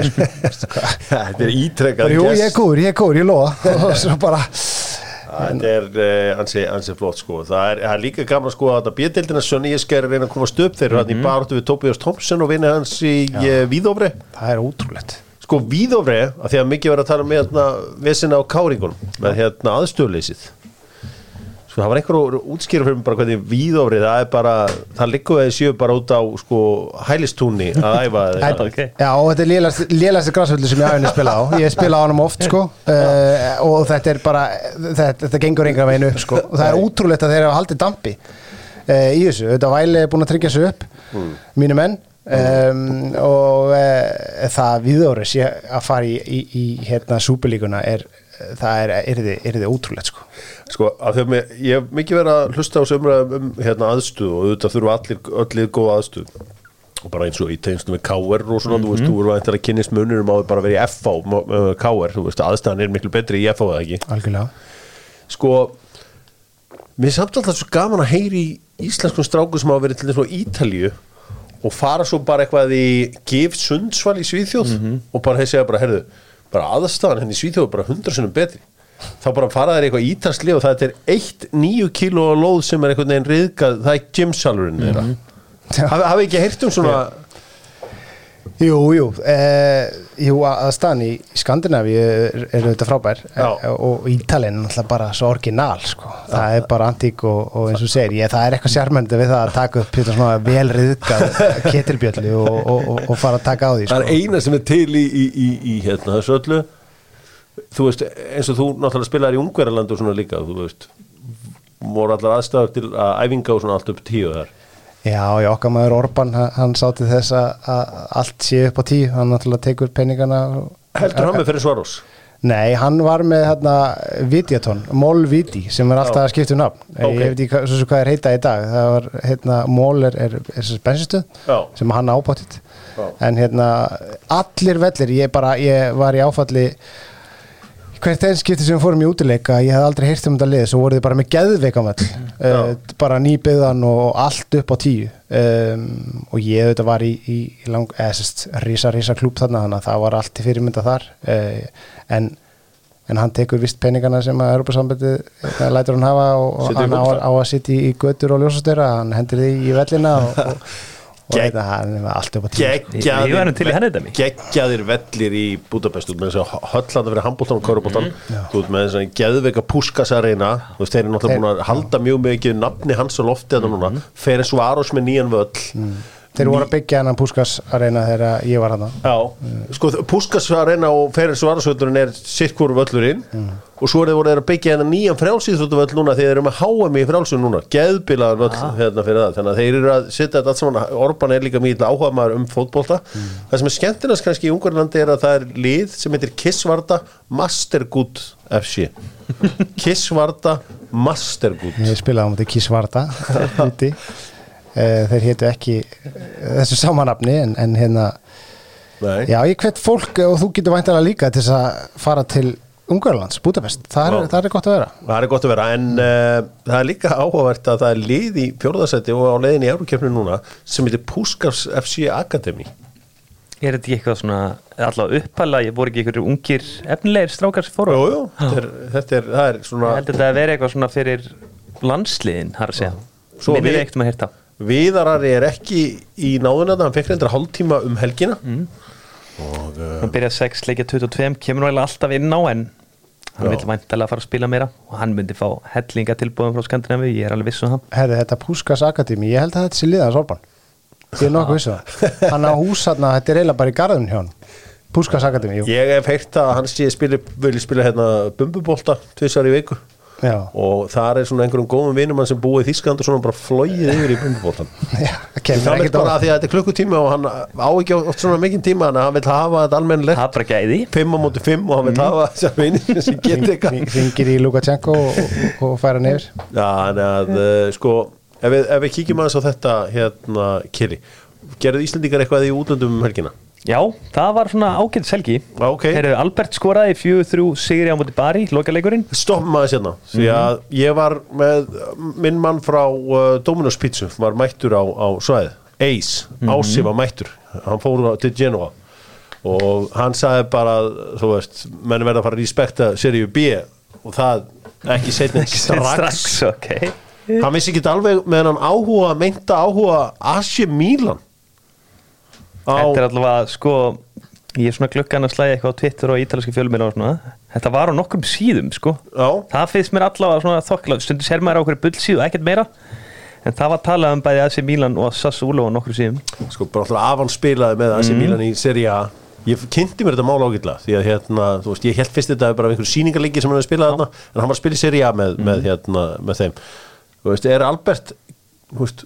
er sko? Þetta er ítrekkað Jú, ég er góður, ég er góður, ég lofa. Og svo bara Þetta er uh, ansi, ansi flott sko. Það er, það er líka gaman sko að þetta bjöldildina Sönni Ísker er að reyna að komast upp. Þeir eru hann í baráttu við Tobias Thompson og vinna hans í uh, Víðofri það er ótrúlegt. Sko Víðofri, að því að mikið verið að tala um hérna, vesina á káringunum með hérna aðstöðleysið Sko það var einhver útskýra fyrir mig bara hvernig Víðofri, það er bara það liggur eða séu bara út á sko hælistúni að æfa eða En- eitthvað. ok. Já, og þetta er lélæsti græsvöldu sem ég hafi spilað á. Ég spila á hann oft sko. Uh, og þetta er bara þetta, þetta gengur enga veginn upp sko. Og það er útrúlegt að þeir hafa haldið dampi uh, í þessu, þetta væli er búin að tryggja sig upp mínu menn. Um, og uh, það sé að fara í, í, í hérna súpilíkuna er það er, þið ótrúlegt sko. Sko, af því að mér, ég hef mikið verið að hlusta á sömræðum um hérna aðstuð og auðvitað þurfa allir, allir góð aðstuð og bara eins og í tengstum við KR og svona, þú veist, þú voru að kynist munur um að bara vera í FH uh, KR, þú veist, aðstæðan er miklu betri í FH eða ekki? Algjörlega. Sko mér er samt alltaf svo gaman að heyri í íslenskum stráku sem hafa verið til þess að Ítalíu og fara svo bara eitthvað í gif sundsval í Svíþjóð og bara þeir segja bara, herðu, bara aðstæðan henni í Svíþjóð er bara hundra sinnum betri þá bara fara þeir eitthvað ítalsli og það er eitt níu kíló lóð sem er einhvern veginn riðgað, það er gymsalurinn þeirra Já. hafi, hafi ekki heyrt um svona Jú, jú, eh, jú að að staðan í Skandinavíu er, er auðvitað frábær Já. eh, og Ítalinn er náttúrulega bara svo orginal sko. það er bara antík og, og eins og segir ég, það er eitthvað sjarmöndi við það að taka upp hérna, svona velriðgað ketilbjöllu og, og, og, fara að taka á því Það sko. er eina sem er til í, í, í, í hérna, þessu öllu Þú veist, eins og þú náttúrulega spilaðir í Ungverjaland og svona líka, þú veist voru allar aðstæður til að æfinga og svona allt upp tíu þar Já, já, okkar maður Orban hann, hann sá til þess að, allt sé upp á tíu. Hann náttúrulega tekur peningana Heldur hann með fyrir Svarós? Nei, hann var með hérna Vidjaton, Mól Viti sem er alltaf að skipta um nafn. Ok. ég veit ekki svo sem hvað er heita í dag. Það var, hérna, Mól er, er, er sem bensinstöð sem hann ábáttið en hérna, allir vellir ég bara, ég var í áfalli hvert einn skipti sem við fórum í útileika? Ég hef aldrei heyrt um þetta lið, svo voru þið bara með geðveikamall, uh, bara nýbyggðan og allt upp á tíu. Um, og ég auðvitað var í, í, í lang, eða sérst, rísa, rísa klúb þarna þannig að það var allt í fyrirmynda þar. Uh, en en hann tekur vist peningana sem að Europasambandi lætur hann hafa og, og hann á, á að sitja í götur og ljósastöra hann hendur því í vellina og, og, og þetta, hann er með allt upp á tíu. Geggjaðir- vellir í Budapest. Út með þess að höllanda fyrir handbóltan og korubóltan þú út með þess að geðveika púskasarina þú veist, þeir eru náttúrulega búin að halda mjög mikið nafni hans og loftið þetta núna. Fyrir Svarós með nýjan völl þeir voru að byggja hann Púskas arena þegar ég var hann Já, sko Púskasarina og fyrir Svarósvöllurinn er sirkur völlurinn og svo er þeir voru að byggja hennar nýjan frjálsýþróttuvöll núna þegar þeir eru með HM í frjálsum núna geðbilaðan völl hérna fyrir það. Þannig að þeir eru að setja þetta allt saman. Orban er líka mjög áhuga maður um fótbolta. Það sem er skemmtilegast kannski í Ungarlandi er að það er lið sem heitir Kissvarda Mastergood FC Kissvarda Mastergood þeir hétu ekki eh, þessu samanafni en, en hérna Nei. já ég hvet fólk og þú getur væntalega líka til þess að fara til Ungarlands, Budapest, það er, það er gott að vera Það er gott að vera en uh, það er líka áhugavert að það er lið í fjórðasetti og á leiðin í Eurókjöfni núna sem heitir Puskars FC Academy Er þetta ekki eitthvað svona allavega uppala, ég voru ekki einhverju ungir efnilegir strákar sem fóru? Jú, jú, þetta er, þetta er, það er Ég svona held þetta að vera eitthvað svona fyrir landsliðin, har að segja. Svo Minnir við- eitt um að hérta. Viðarari er ekki í náðuna það hann fekk reyndra hálftíma um helgina. Og uh, Hann byrjaði 6, leikja 22, kemur nálega alltaf inn á en hann vil væntalega fara að spila meira og hann myndi fá hellinga tilbúðum frá Skandinavi, ég er alveg viss um það. Herði, þetta Púskas Akademi, ég held að þetta sé liðans Orban ég er nokkuð vissu það. Hann á hús hann, þetta er eiginlega bara í garðun hjá hann Púskas Akademi, jú. Ég hef heyrt að hann sé spili, vilja spila hérna bumbubólta tvisar í viku já, og það er svona einhverjum góðum hann sem búið í Þískland og svona bara flóið yfir í bumbubóltan já, það er ekkert bara að því að þetta er klukkutími og hann á ekki oft svona mikinn tíma að hann vil hafa þetta almennilegt Það er bara gæði. 5 á móti 5 og hann vil hafa þessar vinir sem getur eitthvað. ringir í Lukashenko og, og, og færa nefnir Já, að uh, sko ef við, ef við kíkjum aðeins á þetta hérna, Kiri, gerðu Íslendingar eitthvað í útlöndum um helgina? Já, það var svona ágætt selgi. Já, ok. Heyrðu, Albert skoraði 4-3 sigri á móti Bari, lokaleikurinn. Stoppum aðeins hérna, því að ég var með minn mann frá uh, Dominos Pizza, var mættur á, á svæð, Ace, Ási var mættur hann fór til Genoa og hann sagði bara, þú veist menn verða að fara að respekta seríu B og það ekki setna strax, ok. hann vissi ekki alveg með hann áhuga, meinta áhuga Asi Milan á, Þetta er allavega, sko, ég er svona glöggan að slæða eitthvað á Twitter og ítalski fjölmir og svona. Þetta var á nokkrum síðum, sko. já, Það finnst mér allavega svona þokkla, stundu sér maður á okkur bullsíðu, ekkert meira. En það var talað um bæði AC Milan og Sassuolo á nokkrum síðum. sko bara alltaf af hann spilaði með AC Milan í Serie A ég kynnti mér þetta mál ágætla því að hérna, þú veist, ég held fyrst þetta bara af einhverju sýningarleiki sem hann hefði spilað þarna en hann var að spila í Serie A með, með, hérna, með þeim þú veist, er Albert þú veist,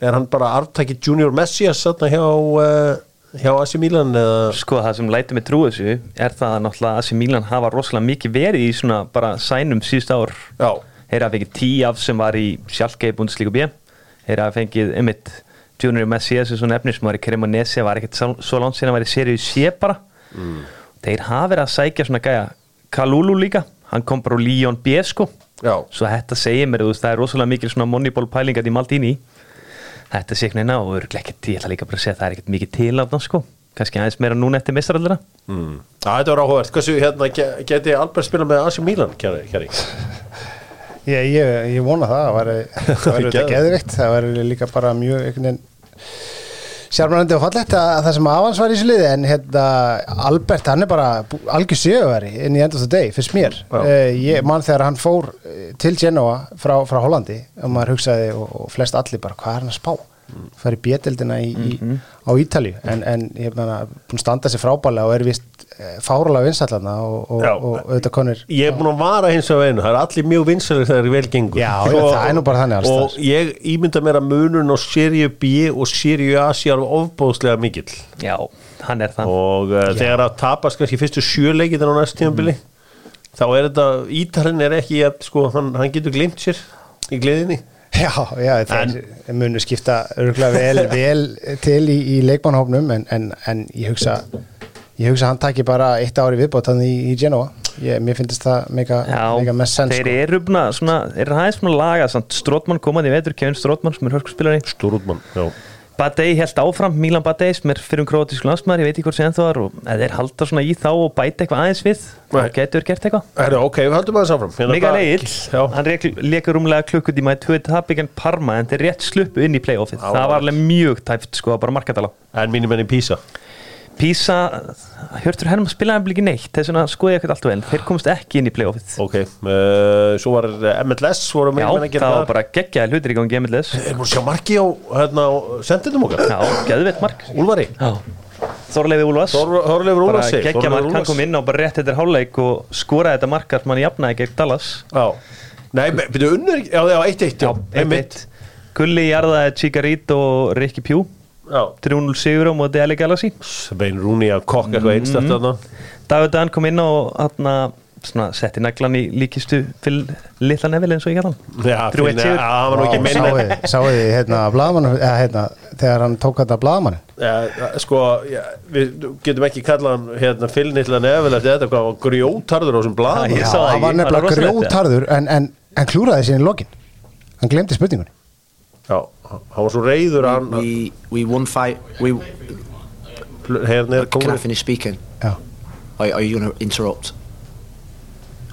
er hann bara arftæki Junior Messias þarna hjá uh, hjá AC Milan eða? Sko það sem læti mig trúið þessu er það að náttúrulega AC Milan hafa rosalega mikið verið í svona bara sænum síðust ár. Já, Þeir hafa fengið tíaf sem var í í Bundesliga B. Þeir hafa fengið einmitt Junior Messias og svona efnir sem var í Cremonese var ekkert svo langt síðan að var í seríu C bara. Mm. Þeir hafa verið að sækja svona gæja Kalulu líka, hann kom bara úr Lyon B sko. Já, Svo þetta segir mér, það er rosalega mikil svona moneyball pælingat í Maldini Þetta sé ekki neina og ekkert, ég ætla líka bara að segja að það er ekkert mikið til af það sko. Kannski aðeins meira núna eftir mistarallina mm. Já, þetta var áhugavert, hversu hérna ge- geti Albert spilað með AC Milan, kæri, kæri? ég, ég, ég vona það það væri þetta geðveikt. Það væri líka bara mjög einhvern veginn sjármærandi og fallegt að það sem avans var í þessu liði en hérna Albert hann er bara algjör söguveri inn í end of the day fyrst mér. Uh, ég mann þegar hann fór eh, til Genoa frá, frá Hollandi og maður hugsaði og, og flest allir bara hvað er hann að spá fær í bjettildina í, í, á Ítalíu. En, en ég meina búin að standa sér frábælega og er vist fárulega vinsallana og, og, og, og auðvitað konur Ég er búin að vara hins að veinu, það er allir mjög vinsalir þegar það er vel gengur Já, já, það er nú bara þannig alls Og ég ímynda mér að munun á seríu B og seríu A sé alveg ofbóðslega mikill. Já, hann er það. Og uh, þegar að tapast kannski fyrstu sjöleikið á næst tímabili Þá er þetta, Ítalinn er ekki að, sko, hann, hann getur glimt sér í gleðinni Já, já, þeir munu skipta örgulega vel, vel til í, í leikmannhófnum en, en, en ég hugsa ég hugsa að hann taki bara eitt ári viðbót hann í, í Genoa. Ég, mér finnst það mega, mega mest sens þeir sko. eru búin að svona, þeir eru aðeins að laga samt Strótmann komaði í vetur, Kevin Strótmann sem er hörkurspilari Stórútmann, já Badei held áfram, Milan Badei sem er fyrir um króatísku landsmaður, ég veit ekki hvort sem ennþá var og ef þeir halda svona í þá og bæta eitthvað aðeins við Nei. þá getur gert eitthvað. Ok, við höldum aðeins áfram. Hérna Egil, Já, hann leikur rúmlega klukkutíma í tvö tapik en Parma en þeir rétt sluppu inn í playoffið. Það var alveg mjög tæft sko, bara markatala en mínum enn í Písa Písa, Hjörtur Hermann spilaði ekki neitt? Þess vegna skoði ég ekkert allt og enn þeir komst ekki inn í playoffið. Ok, uh, svo var uh, MLS voru Já, það var bara geggjaði hlutir í gangi MLS múin að sjá marki á, hérna, á sendinum okkar? Já, geðveitt mark. Úlfari Já. Þorleifi Úlfars. Þor- Þorleifur bara Úlfars geggja mark, hann kom inn á bara rétt eftir hálfleik og skoraði þetta mark að mann jafnaði gegn Dallas. Já. Nei, byrju unnur Já, já, 1-1 Já, einmitt. 1-1 Gulli jarðaði Chigarito og Ricky Pjú 3-0 sigur á móti LA Galaxy. Svein Rúni að kokka eitthvað einstætt þarna. David Dan kom inn og hann svona setti naglan í líkistu fyrir litla nefil eins og ég gæti hann. Já, 3-1 fyrir- sigur. Hann var nú ekki Vá, minna sáuði, sáuði hérna blaðmann eða hérna, þegar hann tók þetta blaðmann Ja, sko, ja, við getum ekki kallað hann hérna fylgnitla nefnil eftir þetta hvað var grjótarður á Já, sá það var nefnilega grjótarður en, en, en klúraði sín í lokin. Hann glemdi spurningunni Já, hann var svo reyður að hann We we won fight. We hérna er can I finish speaking? Já, Or are you going to interrupt?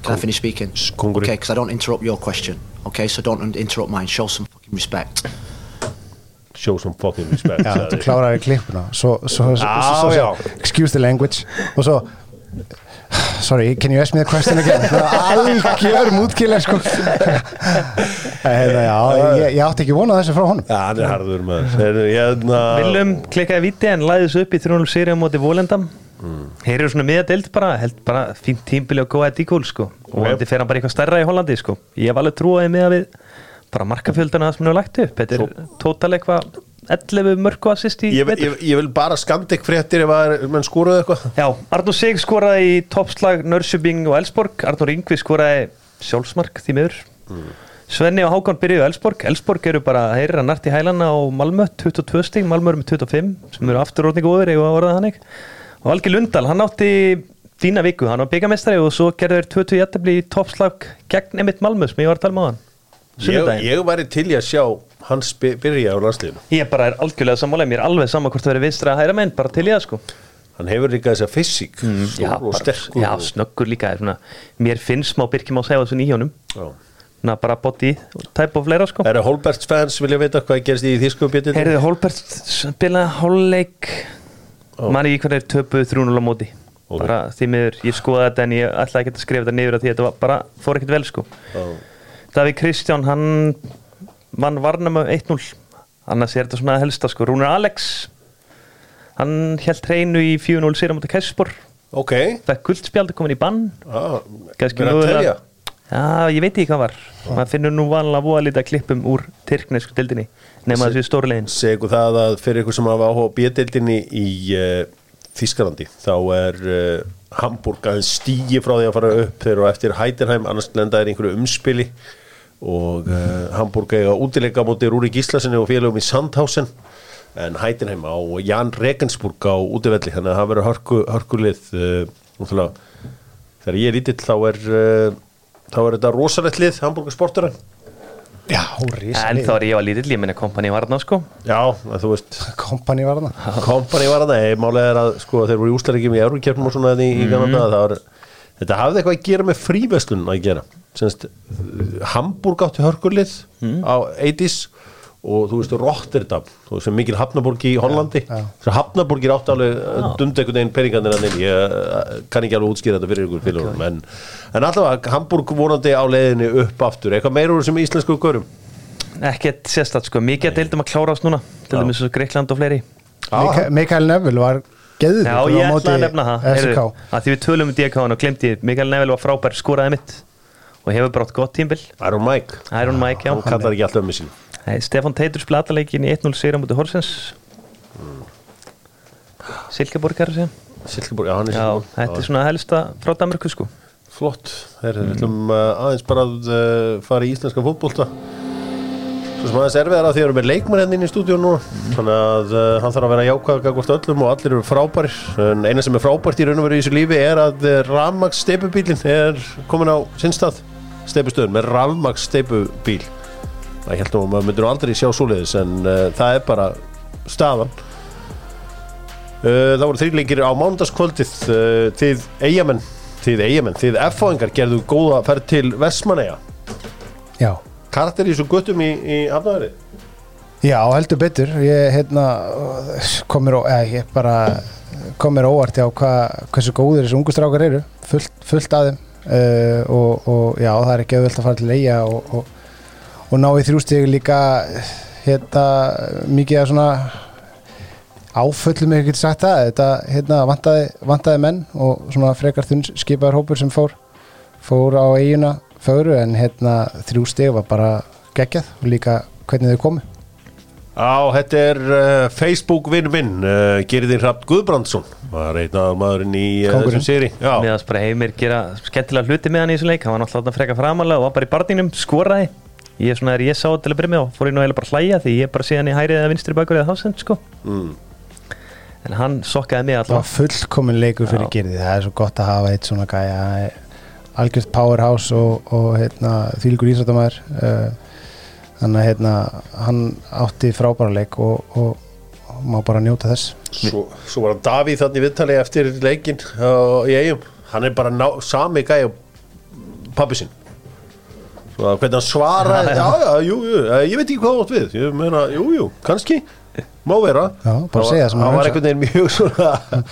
Can I finish speaking? Konguri. Okay, because I don't interrupt your question. Okay, so don't interrupt mine. Show some fucking respect. show some fucking respect já þú kláraði klippuna svo, svo, svo, svo, excuse the language og svo sorry, can you ask me the question again? Algjör mútkileg sko. Já, ég, ég átti ekki vonað þessu frá honum. Já, hann er harður maður. Hérna Willum klikkaði viti en læði þessu upp í 3-0 seri á móti Volendam Mm. Þeir eru svona miðadeild bara, held bara fínt tímbili og góða díkól sko. Og þetta fer hann bara eitthvað stærra í Hollandi sko. Ég hef alveg trúaði með að við bara markafjöldana sem hann hefur lagt upp. Þetta er tótal eitthvað 11 mörg og assist í ég, ég, ég vil bara skamdekk fréttir ef að menn skoruðu eitthvað. Já, Arnur Sig skoraði í toppslag Nörsjöbing og Elsborg Arnur Yngvi skoraði sjálfsmark því miður. Svenni og Hákon byrjuðu Elsborg Elsborg eru bara, þeir eru að narti hælana á Malmö 22 stig, Malmö eru með 25 sem eru afturrótning góður, eigum að orða þannig. Og Algi Lundal, hann átti fína viku, hann var byggamestari og svo gerður 20 jættabli í toppslag gegn Emmett Malmö sem ég var að tala um á hann ég, ég væri til í að sjá hans by- byrja á landsliðinu. Ég bara er algjörlega sammála, mér er alveg sama hvort það verið vinstra að hæra menn, bara til ég það sko. Hann hefur líka þessa fysík já, stór og bara, já, snöggur líka er svona, mér finnst smá Birkjum á segja þessu nýjónum Já. Ná, bara body, tæp og fleira sko. Eru Holberts fans vilja vita hvað gerist í þýsku bjötið Heyrðu, Holbert spilaði hálfleik. Ó. manni í hvernig er töpuð 3-0 á móti. Ok. bara því miður, ég skoða þetta en ég ætlaði ekki að skrifa þetta niður að því að þetta var, bara fór ekkert vel sko. Davíð Kristján, hann vann varnum af 1-0 annars er þetta svona helsta sko. Rúnar Alex hann held hreinu í 4-0 sér á móti Kæsspor ok. Það guldspjaldi komin í bann. Ah, verið að telja. Já, ég veit ekki hvað var. Maður finnur nú vanlega voða lítið klippum úr tyrknesku dildinni nema þessu stórlegin segu það að fyrir ykkur sem hafa áhuga á bjötildinni í uh, Þískalandi þá er uh, Hamburg aðeins stígi frá því að fara upp. Eru á eftir Heidenheim annars lenda er einhverju umspili og uh, Hamburg eiga útileika móti Rúri Gíslasinni og félagum í Sandhausen. En Heidenheim á Jan Regensburg á útivelli. Þannig að það verður hörku, hörkulið uh, þegar ég er lítill þá er uh, þá er þetta rosalegt lið Hamburger sportur Já, rísa en þá er ég var lítill, ég minna kompani var þarna sko. Já, að þú veist Kompani var það Kompani var það, nei, málega er að sko, þeir voru í úslæringjum í Eurokjörnum og svona í, í Kanada, það var, þetta hafði eitthvað að gera með fríveslun að gera. Semst, Hamburg átti hörkurlið á 80s og þú veist Rotterdam þú veist sem mikil Hafnaborg í Hollandi. já. sem Hafnaborg er átt alveg dund einhvern veginn peningarnir að nynni ég eh, kann ekki alveg útskýra þetta fyrir ykkur félagum en, en allavega Hamburg vonandi á leiðinni upp aftur. Eitthvað meira úr þessum íslensku görum? Ekkert sérstætt sko, mikið að deildum að klárast núna til dæmis Greikland og fleiri. Mika- Mikael Neville var geður Já, ég ætla að nefna það. SK Heyrðu, að því við tölum um DK og glemdi ég, Mikael Neville var frábær skoraði mitt og hefur brátt gott tímbil Iron Mike. Iron Mike, já. Hann kallar ekki alltaf um Nei, Stefan Teitur splataleikin í 1-0 sigur á mútið Horsens Silkeborgar sem Silkeborg, já hann er Já, Silkeborg. þetta er svona helsta frá Danmarku sko. Flott. Herri, við ætlum uh, aðeins bara að uh, fara í íslenska fótbolta svo sem aðeins erfiðar að því að við erum með leikmann hérna inn í stúdíu núna. Þannig að uh, hann þarf að vera jákvæða gagvart öllum og allir eru frábærir. En eina sem er frábært í raun og veru í þessu lífi er að uh, rafmaks steipubílin er komin á sinnstað steipustöðun með rafmaks steipubíl það heldur að maður myndir nú aldrei sjá svoleiðis en uh, það er bara staðan. Uh, það voru þrýleikir á mánudagskvöldið uh, þið eigamenn þið eigamenn, þið F-fáingar gerðu góða ferð til Vestmanneja Já, karakter í þessu guttum í, í Hafnæðari já, heldur betur. Ég hérna kom mér, ó- eða, ég bara kom mér óvart já, hva, hversu góðir þessu ungu strákar eru. Fullt, fullt af þeim. Uh, og, og já, það er ekki auðvöld að fara til eiga og, og, og ná í þrjústegi líka hérna mikið af svona áföllum ég get sagt það. Þetta hérna vantaði, vantaði menn og svona frekar þunn skipaður hópur sem fór fór á eiguna fögru en hérna þrjú steg var bara geggjað. Og líka hvernig þau komu. Á, þetta er uh, Facebook vinn minn uh, Gerðin Hrapt Guðbrandsson var einn af maðurinn í uh, þessum séri. Já, Meðan bara heimir gera skemmtilega hluti með hann í þessu leik. Hann var náttúrulega freka framalega og var bara í barninum skoraði. Ég er svona þegar ég sá þetta til að byrja með og fór ég nú eiginlega bara að hlæja því ég bara sé hann í hærið eða vinstri bakur eða hafsend sko. Mm. en hann sokkaði mig það var alltaf fullkomin leikur fyrir Já. Girði það er svo gott að hafa eitt svona gæja algjört powerhouse og, og hérna, þvílíkur íþróttamæður uh, þannig að hérna, hann átti frábæra leik og, og, og má bara njóta þess. Svo, svo var hann Davíð þannig viðtali eftir leikin uh, í eigum hann er bara ná, sami gæja pappi sinn. Hvernig hann svaraði já, já, jú, jú, eh, ég veit ekki hvað átt við. Ég meina, jú, jú, kannski má vera. Það segja var- sem hann hann var hugsa. einhvern veginn mjög svona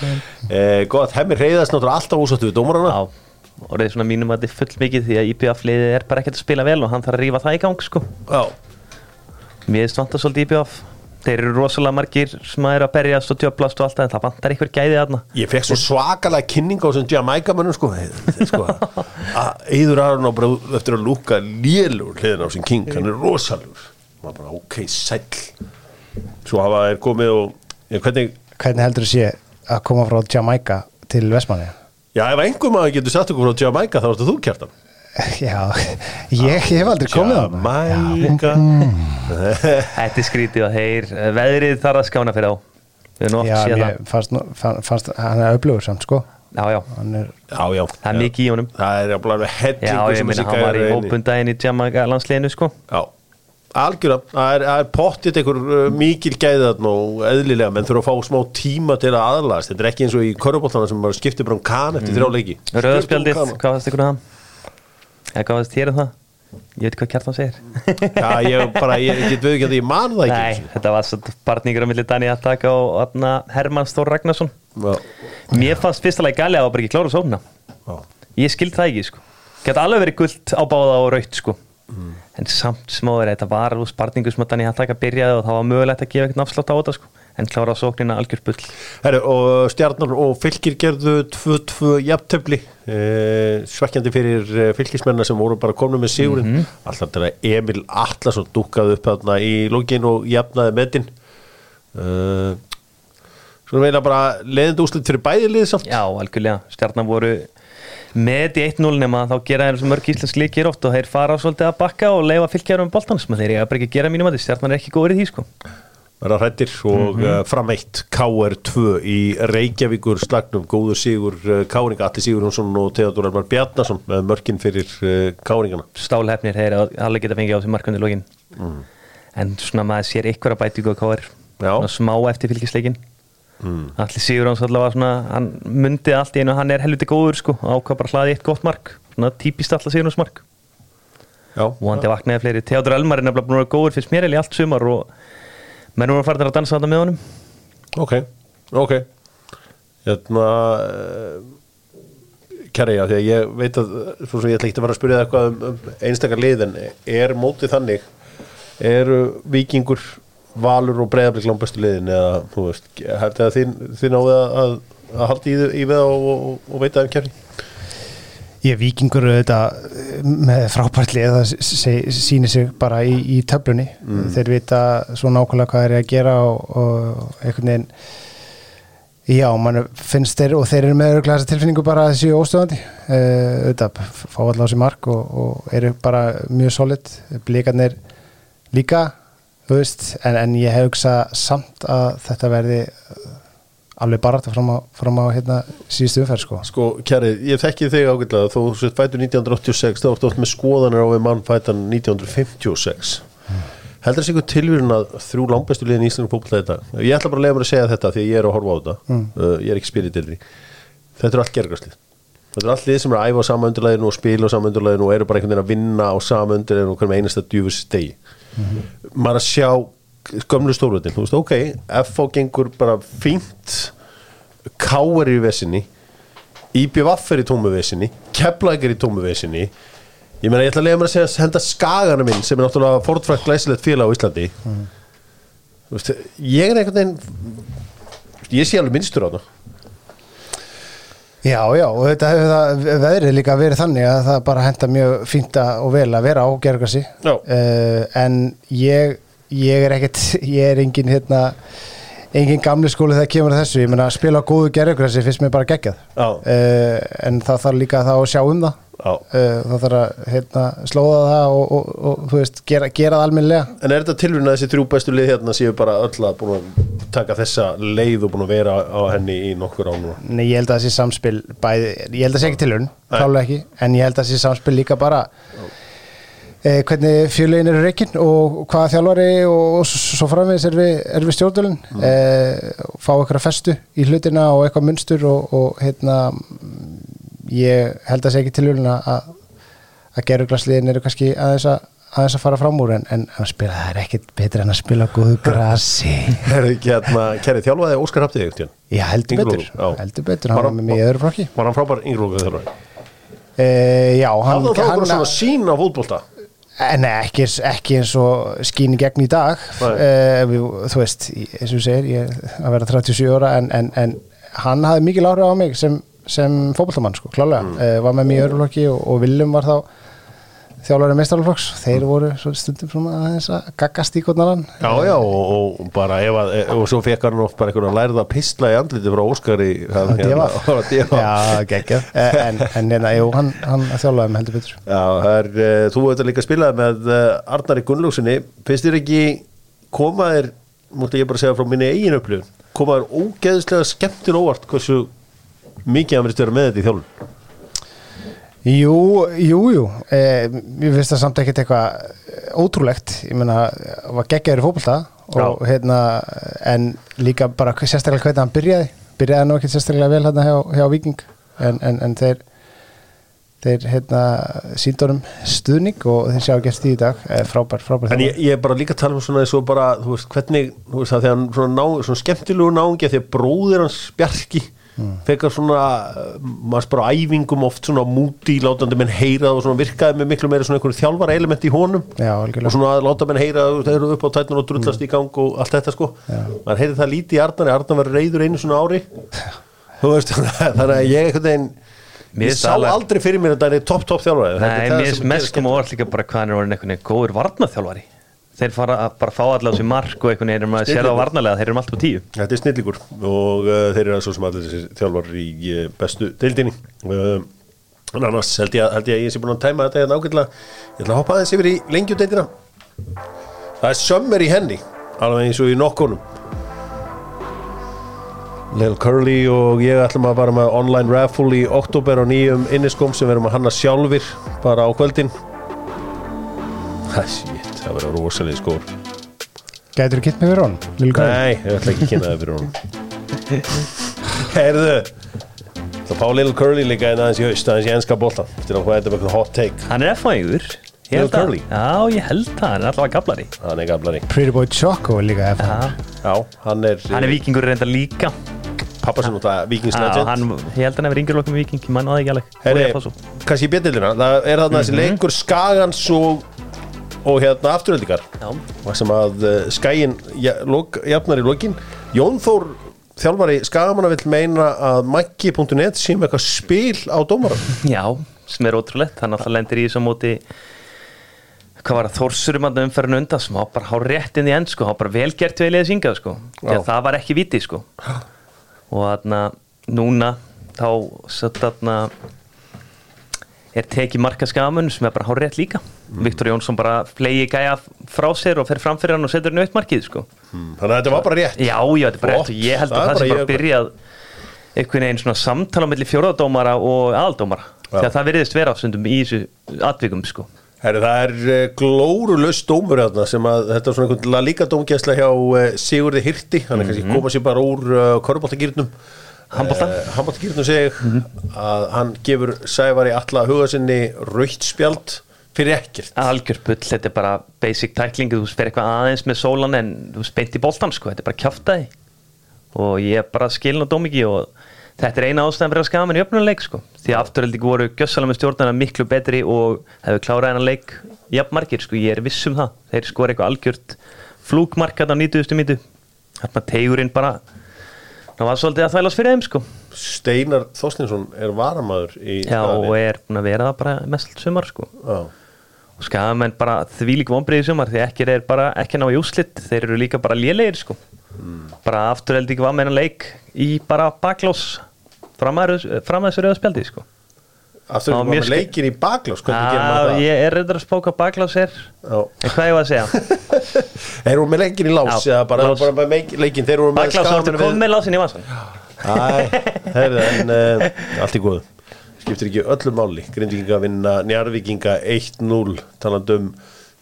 eh, gott, hemmi reyðast náttúrulega alltaf úsáttu við dómarana. Já, og er svona mínum að þetta er full mikið því að IPF liðið er bara ekkert að spila vel og hann þarf að rífa það í gang sko. Já, Mér vantar svolítið IPF Þeir eru rosalega margir sem að eru að berjast og tjöplast og allt það en það vantar einhver gæði þarna. Ég fekk svo svakalega kynning á þessum Jamaica mönnum sko, sko að Eður Aron á bara eftir að lúka lélur hliðin á sin King, hann er rosalur maður bara ok, sæll. Svo hafa þeir komið og já, hvernig, hvernig heldur þú sé að koma frá Jamaica til Vestmanni já ef einhver maður getur sagt okkur frá Jamaica þá ertu þú kjartan. Já, ég, ég hef aldrei komið á Jamaica. Þetta er skrítið að þeir veðrið þarf að skána fyrir á. Já, mér fannst, fannst hann er öflugur samt sko. Já, já, hann er, já, já, það er mikið í honum. Það er alveg Já, hellingu ég sem þessi hann var í gæjar er inni. hópundaginn í Jamaica landsliðinu sko. Já, algjörða það er, er pottit einhver uh, mikil gæðan og eðlilega menn þurfa að fá smá tíma til að aðlast þetta er ekki eins og í körubóltana sem bara skiptir bara um kan eftir þrjá leiki. Rauðspjaldið, Skiptir um hvað fannst ykkur um það? Eða hvað fannst þér um það? Ég veit hvað kjartan segir. Já, ég bara, ég get við ekki að ég man það ekki. Nei, þetta var svo barningur á milli Dani Attaka og atna, Hermann Stór Ragnarsson. Já, Mér fannst fyrsta lagi gali að það var ekki klára sóna. Ég skild það ekki sko. Gæti alveg verið gullt á báða og raut sko En samt smáður þetta var úr sparningu sem að Dani Attaka byrjaði og það var mögulegt að gefa eitthvað afslátt á þetta sko. En klára sóknina algjör bull. Herru, og stjarnar og fylgir gerðu 2-2 jafntöfli eh, svekkjandi fyrir eh, fylgismennar sem voru bara komnum með sigurinn. Mhm. alltaf til að Emil Atlasson dúkkaði upp þarna í lógin og jafnaði metin. Uh, Svo veila bara leiðandi úslit fyrir bæði lið samt. Já, algjörlega, stjarnan voru með í 1-0 nema þá gera þeir mörg íslensk líkir oft og þeir fara svolítið að bakka og leifa fylgjarum boltans menn þeir eiga bara ekki að gera mínum að því stjarnan er ekki góður í því sko. Verða hrættir og mm fram eitt KR2 í Reykjavíkur slagnum. Góður sigur uh, Káringa Alli Sigurjónsson og Theodor Elmar Bjarnason með mörkin fyrir uh, Káringana. Stálhefnir þeir alveg geta fengið á þessi markandi lógin en svona maður sér ykkur að bæti ykkur svona smá eftir fylgisleikin mm. allir Sigur hans allavega svona hann myndi allt í einu, hann er helviti góður sko ákvað bara hlaði eitt gott mark. Svona típist allar Sigur hans mark. Já. vonandi vaknaði fleiri. Theodor Elmar er nefnilega búin að vera góður fyrst mér í allt sumar og menn voru að fara að dansa þetta með honum. Ok, ok. Hérna uh, Kæri, já, því að ég veit að svo sem ég ætla ekki að fara að spyrja eitthvað um, um einstakar lið en er mótið þannig eru vikingur valur og breyðablik langbestu liðin eða, þú veist, hætti að þín, þín náðu að, að, halda í, í við og, og, og veita um kæri Ég vikingur auðvitað með frábært lið það sýnir sig bara í, í töflunni. Þeir vita svo nákvæmlega hvað þeir eru að gera og, og einhvern veginn já, mann finnst þeir og þeir eru með þessa tilfinningu bara þessi óstöðandi. Uh, auðvitað fá alltaf á sér mark og, og eru bara mjög solid. Blikarnir líka þú veist, en, en ég hef hugsað samt að þetta verði uh, alveg bara fram á, fram á hérna, síðustu umferð sko. Sko, kæri, ég þekki þig ágætlega. Þú sett fætur 1986 þá ertu oft með skoðanir á við mann fætan 1956 heldur þessi ykkur tilvíðun að þrjú langbestu liðin í Íslandum fólkla þetta ég ætla bara að lega mér að segja þetta því ég er að horfa á þetta. Uh, ég er ekki spyrir til því. Þetta er allt gergarslið þetta er allt lið sem er að æfa á sama undurleginu og spila á sama undurleginu og eru bara einhvern veginn að vinna á sama djúfus stegi maður að sjá gömlu stórvöldin, þú veist, ok FH gengur bara fínt K.R. í vesinni IBVF er í tómu vesinni Keflæk er í tómu vesinni. Ég meina ég ætla að lega mér að segja henda skagana minn sem er náttúrulega fortfrækt glæsilegt félag á Íslandi. Þú veist, ég er einhvern veginn ég sé alveg minnstur á það Já, já, og þetta hefur það veðrið líka verið þannig að það bara henda mjög fínt að- og vel að vera á gergarsi Já. uh, en ég, ég er ekkert ég er engin hérna engin gamli skóli þegar kemur þessu. Ég meina að spila góðu gergarsi finnst mér bara geggjað. Uh, en það þarf líka þá að sjá um það það þarf að hérna, slóða það og, og, og þú veist, gera, gera það almennilega en er þetta tilvíðun að þessi þrjú bestu lið hérna séu bara öll að búin að taka þessa leið og búin að vera á henni í nokkur án og Nei, ég held að sé samspil bæði, ég held að sé ekki Nei. klálega ekki en ég held að sé samspil líka bara eh, hvernig fjöluðin eru reikinn og hvaða þjálfari og, og svo framvegis er við, við stjórnvölin Mm. eh, fá eitthvað festu í hlutina og eitthvað munstur og, og hérna ég held að það sé ekki tilhörn að að geruglasliðin eru kannski aðeins að aðeins að fara fram úr en, en að spila það er ekkit betur en að spila góðu grasi er ekki hérna, kæri þjálfaði Óskar Hafti ekkert Já, heldur betur, heldur betur, hann Var með í öðru flokki. Var hann frábær yngri þjálfari e, Já, hann, hafði það svona sín á fótbolta? Eh, Nei, ekki, ekki eins og skín í gegn í dag. E, Þú veist, eins og segir ég er að vera 37 ára en, en, en hann hafði mikil áhrif á mig sem, sem fótboltamann, sko, klálega Mm. e, var með mig í öðru flokki og, og Viljum var þá þjálfari meistaralflokks þeir Mm. voru svo stundum svona aðeins að gaggast í konarann Já, já, og, og bara ef að, og svo fekk hann oft bara einhverja lærða pistla í andliti frá Óskari hann. Deva. Já, geggjað Eh, En, en hérna, jú, hann, hann þjálfaði með heldur betur Já, það er, uh, þú að líka spilaði með Arnari Gunnlúksinni finnst þér ekki koma þér mútti ég bara segja frá minni eigin upplifun koma þér ógeðslega skemmtin óvart hversu mikið hann verið vera með þetta í þjálfun? Jú, jú, jú. Eh, Mér finnst það samt ekkert eitthvað eh, ótrúlegt, ég meina var geggjaður í fótbolta og hérna en líka bara sérstaklega hvernig hann byrjaði, byrjaði nú ekkert sérstaklega vel hérna hjá, hjá Viking en, en, en þeir þeir hérna síndunum stuðning og þeir sjá gert því í dag. Eh, frábær, frábær En ég, ég er bara líka að tala um svona eins og bara, þú veist, hvernig, þú veist, að því að hann svona, ná, svona skemmtilegu náungi að því að bróðir hans Bjarki Mm. fekar svona, uh, maður á æfingum oft svona múti, látandi menn heyrað og svona virkaði með miklu meira svona einhverju þjálfara element í honum. Já, algjörlega. og svona að láta menn heyra að þeir eru upp á tætnur og drullast í gang og allt þetta sko. Maður heyrði það lítið í Arnari, Arnar var reyður einu svona ári. Þú veist, þannig að ég veginn Mér ég sá alveg- aldrei fyrir mér að það er topp topp þjálfari. Er Nei, mér finnst mest gerir koma orð líka bara hvað hann er orðin veginn góður varnaþjálfari þeir fara að bara fá allavega þessi mark og einhvern veginn er maður að sér á varnarlega, þeir eru alltaf tíu. Þetta er snillíkur og uh, þeir eru svo sem allir þjálfar í uh, bestu deildinni. Uh, en annars held ég, að, held ég að ég sé búin að tæma þetta hérna ágætlega. Ég ætla að hoppa aðeins yfir í lengjudeildina það er sömmer í henni alveg eins og í nokkunum. Lil Curly og ég ætlum að bara með online raffle í oktober á nýjum inniskom sem við erum að hanna sjálfur bara á kvöldin. Það shit, það verður rosalega skór Gætur þú kitt mig fyrir Grey? Nei, ég ætla ekki að kynna það fyrir honum. Heyrðu Það fá Lil Curly líka en aðeins í haust aðeins í enska boltan Til að hvað þetta er eitthvað hot take. Hann er held Lil að, Curly. já, ég held það, hann er allavega gablari. Hann er gamlari Pretty Boy Choco er líka FH Já, já, hann er, hann er vikingur reynda líka. Pappa sem náttúrulega Já, vikingslegend hann, ég held að hann hefur yngur lokum viking, ég mann á það ekki alveg. Herri, að kannski í bjöndildina það er þarna þessi leikur Skagans og, og hérna afturöldingar sem að uh, Skagin ja, lok, jafnar í lokin. Jón Þór þjálfari Skagamanna vill meina að Maggi.net sé með eitthvað spil á dómaran já, sem er ótrúlegt. Hann alltaf lendir í þessu móti hvað var það, Þórsurum að umferðinu undan sem var bara hár rétt inn í enn sko, var bara velgert við liðið syngað sko, að það var ekki viti sko. Og þarna núna þá satt þarna er tekið marka skamun sem er bara hár rétt líka Viktor Jónsson bara flegi gæja frá sér og fer framfyrir hann og setur nöytt markið sko. Þannig að þetta var bara rétt. Já, já, þetta Flott. rétt. Og ég held Það að það, bara sé bara byrjað einhvern veginn svona samtala mellir fjóraðdómara og aðaldómara. Já. þegar það virðist vera stundum í þessu atvikum sko. Herri, það er uh, glórulaus dómur þarna sem að þetta er svona einhvern líka dómgæsla hjá uh, Sigurði Hirti. Hann er kannski koma sér bara úr uh, korfbóltagýrnum Handbolta. uh, handbóltagýrnum segi ég að hann gefur Sævari alla huga sinni raukt spjald fyrir ekkert. Algjör bull, þetta er bara basic tackling, þú spyrir eitthvað aðeins með sólan en þú speint í boltan sko, þetta er bara kjaftaði og ég er bara skilin á dómiki og þetta er eina ástæðan fyrir að skama mér í öfnuleik sko, því afturhaldi voru gjössalega með stjórnana miklu betri og hefur klárað hennar leik jafnmargir sko, ég er viss um það, þeir skora eitthvað algjört flúkmarkat á 90. mítu þarna tegurinn bara það var svolítið að þælast fyrir þeim sko. Steinar Þorstinsson er varamaður í já, og er búin að vera það bara mest sumar sko. Já. Og skamenn bara þvílík vonbreiði sumar því ekki er bara ekki ná í úslitt þeir eru líka bara lélegir sko. Bara afturheldi ekki var hennar leik í bara baklós fram að þessu- fram að þessu rauða spjaldi sko. Aftur við ske- leikin í baklás ég er reyndar að spóka hvað baklós er Já. en hvað ég var að segja? Er hún með leikin í lás Já, eða bara, lás. bara með þeir Skagamenn lásin í vasan Æ, heyrðu, en uh, allt í góðu skiptir ekki öllu máli. Grindvíkinga vinna Njarvíkinga 1-0 talandi um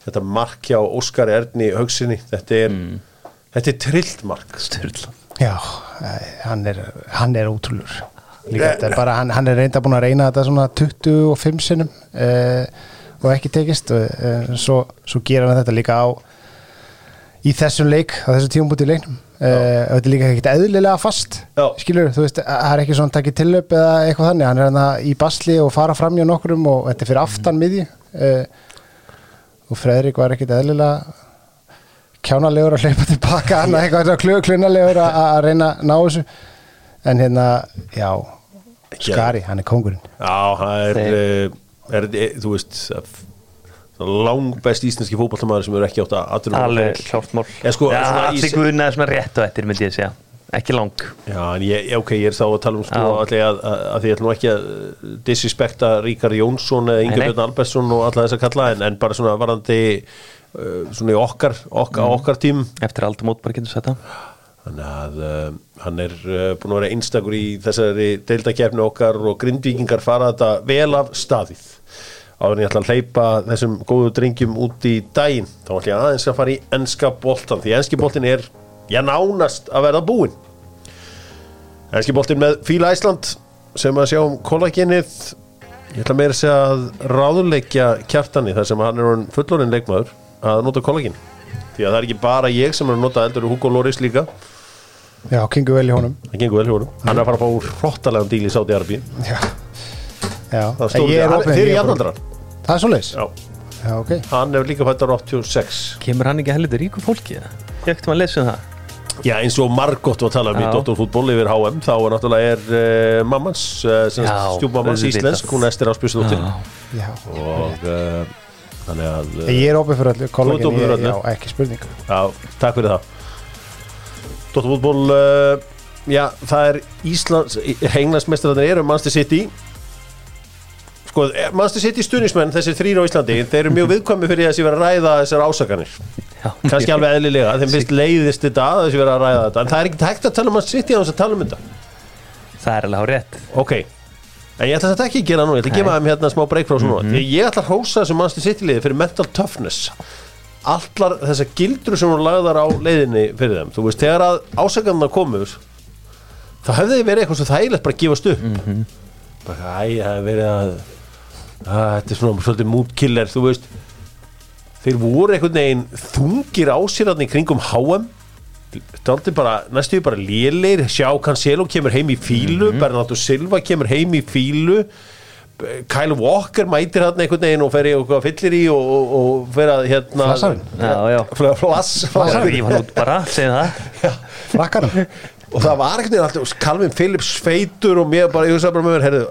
þetta mark hjá Óskari Erni Haugsinni þetta er, þetta er trillt mark. Sturla. Já, eh, hann er, hann er útrúlur Líka þetta er bara, hann, hann er reynda búin að reyna þetta svona 25 sinnum uh, og ekki tekist. Og uh, svo, svo gera við þetta líka á í þessum leik, á þessu tíumbúti í leiknum þetta er líka ekkert eðlilega fast Já. skilur, þú veist, það er ekki svona takið tillöp eða eitthvað þannig, hann er hérna í basli og fara fram hjá nokkrum og þetta er fyrir aftan miðju. Uh, og Fredrik var ekkert eðlilega kjánalegur að hlaupa tilbaka hann eitthvað klunalegur að að reyna að ná þessu. En hérna, já Skari, hann er kongurinn Já, það er, uh, er, er þú veist lang best íslenski fótballtamaður sem eru ekki átt að aðra alveg klárt mál. Sko, Já, svona í- allir guðna er rétt og eftir myndi ég segja. Ekki lang. Já, en ég, ok, ég er þá að tala um sko allir að, að, að því ég ætlum ekki að disrespekta Ríkar Jónsson eða Inga. Björn Albersson og alla þess að kalla en, en bara svona varandi uh, svona í okkar, okkar, Mm. okkar tím. Eftir aldamót bara getur þetta þannig að uh, hann er uh, búin að vera einstakur í þessari deildakefni okkar og grindvíkingar fara þetta vel af staðið áður en ég ætla að hleypa þessum góðu drengjum út í daginn þá ætla ég aðeins að fara í enska boltan því enski boltin er, já nánast að verða búinn. Enski boltin með Fíla Æsland sem að sjá um kollagenið ég ætla meira að segja að ráðuleikja kjartani þar sem hann er fullorinn leikmaður að nota kollagen því að það er ekki bara ég sem er að nota eldur Hugo Loris líka. Já, kingu vel í honum. Það gengur vel hjá honum. Hann er að fara að fá úr hrottalega díl í Sáti Arbi Já, já. Ég er opinn, þeir ég eru er jafnaldrar Það er svo leis já. Já, ok. Hann er líka fættar 86 kemur hann ekki heldur ríku fólki eða? ég ekkert maður að lesa um það. Já eins og margótt var að tala um í Já. Dóttorfútból yfir HM þá er náttúrulega er uh, mammans uh, Já, stjúpmammans auðvitað. íslensk hún Ester Áspjösdóttir Já. Og uh, þannig að uh, Ég er opið fyrir opinn fyrir öllu. já, ekki spurning Já, takk fyrir það. Dóttarfútból uh, Já, það er Íslands Henglandsmestrarnir eru Manchester City Sko, Manchester City stuðnismenn þessir þrýr á Íslandi? Þeir eru mjög viðkvæmi fyrir þessi vera að ræða þessar ásakanir. Já. kannski alveg eðlilega, þeim finnst leiðist þetta að þessi vera að ræða þetta, en það er ekki hægt að tala um Manchester City á þess að tala um þetta. Það er alveg hár rétt Ok, en ég ætla þetta ekki að gera nú Ég ætla að gefa þeim hérna smá break frá svo núna. Því ég ætla að hósa þessu Manchester City liði fyrir mental toughness. Allar þessar gildru sem hún lagðar á leiðinni fyrir þeim. Þú veist, þegar að ásakanna komur Það hefði verið eitthvað svo þægilegt bara að gefast upp. Bara, æ, það hefði verið að að Þetta er svona svolítið mood killer, þú veist. Þeir voru einhvern veginn þungir á sér þarna í kringum HM Daldi bara, næstu bara léleir sjá Cancelo kemur heim í fílu Bernardo Silva kemur heim í fílu Kyle Walker mætir hann einhvern veginn og fer í eitthvað fyllir í og, og, og fer að hérna Flassarinn. Og það var einhvern veginn alltaf Calvin Phillips feitur og mér bara, ég hugsaði bara með mér herðu,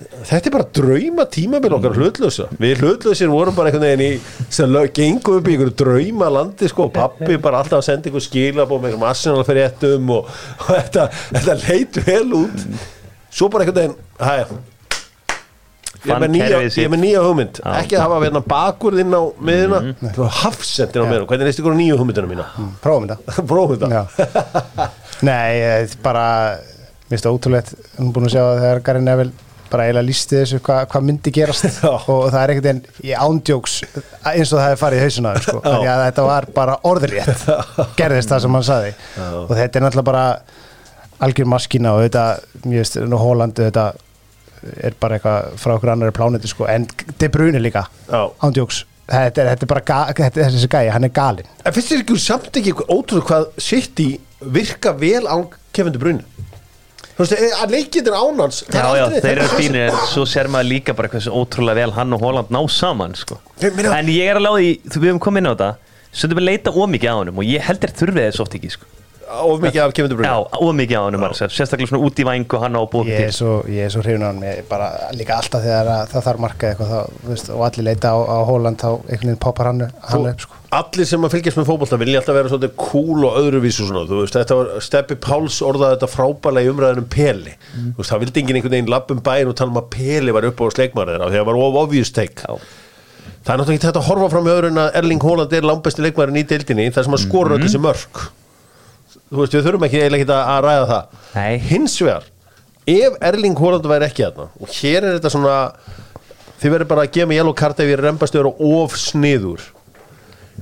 þetta er bara drauma tímabil okkar hlutlösa við hlutlausir vorum bara einhvern veginn í sem gengum upp í einhverju drauma landi sko, og pappi bara alltaf að senda einhver skilabó með einhverjum arsenal fyrir ettum og, og þetta, þetta leit vel út. Svo bara einhvern veginn hæ, ég er nýja, ég er með nýja hugmynd. Já. ekki að hafa hérna bakurð inn á miðuna mm. hafsendin á miðuna, hvernig leist ykkur á nýju hugmyndina mína? Prófum þetta. Prófum þetta. Nei, bara mér finnst það ótrúlegt, hann er búin að sjá að þegar Gary Neville bara eiginlega lísti þessu hvað hva myndi gerast. Og það er veginn í ándjóks eins og það hefur farið í hausuna sko. Því að þetta var bara orðrétt. Gerðist það sem hann saði og þetta er náttúrulega bara algjör maskína og þetta, mér veist, nú Hólandi þetta er bara eitthvað frá okkur annari plánetu sko, en De Bruyne líka ándjóks, þetta þetta er bara ga, þetta, er þessi gæi, hann er galinn. En finnst þér ekki samt ekki ótrúlega hvað City virka vel á Kevin De Bruyne? Þú veist, eh, að leikið er ánans Já, já, þeir eru fínir en svo sér maður líka bara hversu ótrúlega vel hann og Holland ná saman sko. En ég er alveg á því, þú við höfum komið inn á þetta Stundum við leita ómikið á honum og ég heldur þurfið þess oft ekki sko. Of mikið af Kevin De Bruyne Já, ómikið á honum, já. sérstaklega svona út í vængu hann á er til. svo, ég er svo hrifin á hann bara líka alltaf þegar að, það þarf markað eitthvað þá, veist, og allir leita á, á Hóland þá einhvern veginn poppar hann, hann upp sko. Allir sem að fylgjast með fótbolta vilja alltaf vera svolítið cool og öðruvísu svona, þú veist, þetta var Steppi Páls orðaði þetta frábælega í umræðinum Peli, þú veist, það vildi enginn einhvern veginn lapp um bæinn og tala um að Peli var upp á því að það var of obvious take. Já. það er náttúrulega ekki þetta að horfa fram í öðru en að Erling Haaland er langbæsti leikmaðurinn í deildinni þar sem að skora öll þessi mörk þú veist, við þurfum ekki eiginlega ekki að ræða það Nei. hins vegar ef Erling Haaland væri ekki þarna og hér er þetta svona þið verður bara að gefa mig yellow card ef ég rembast vera of sniður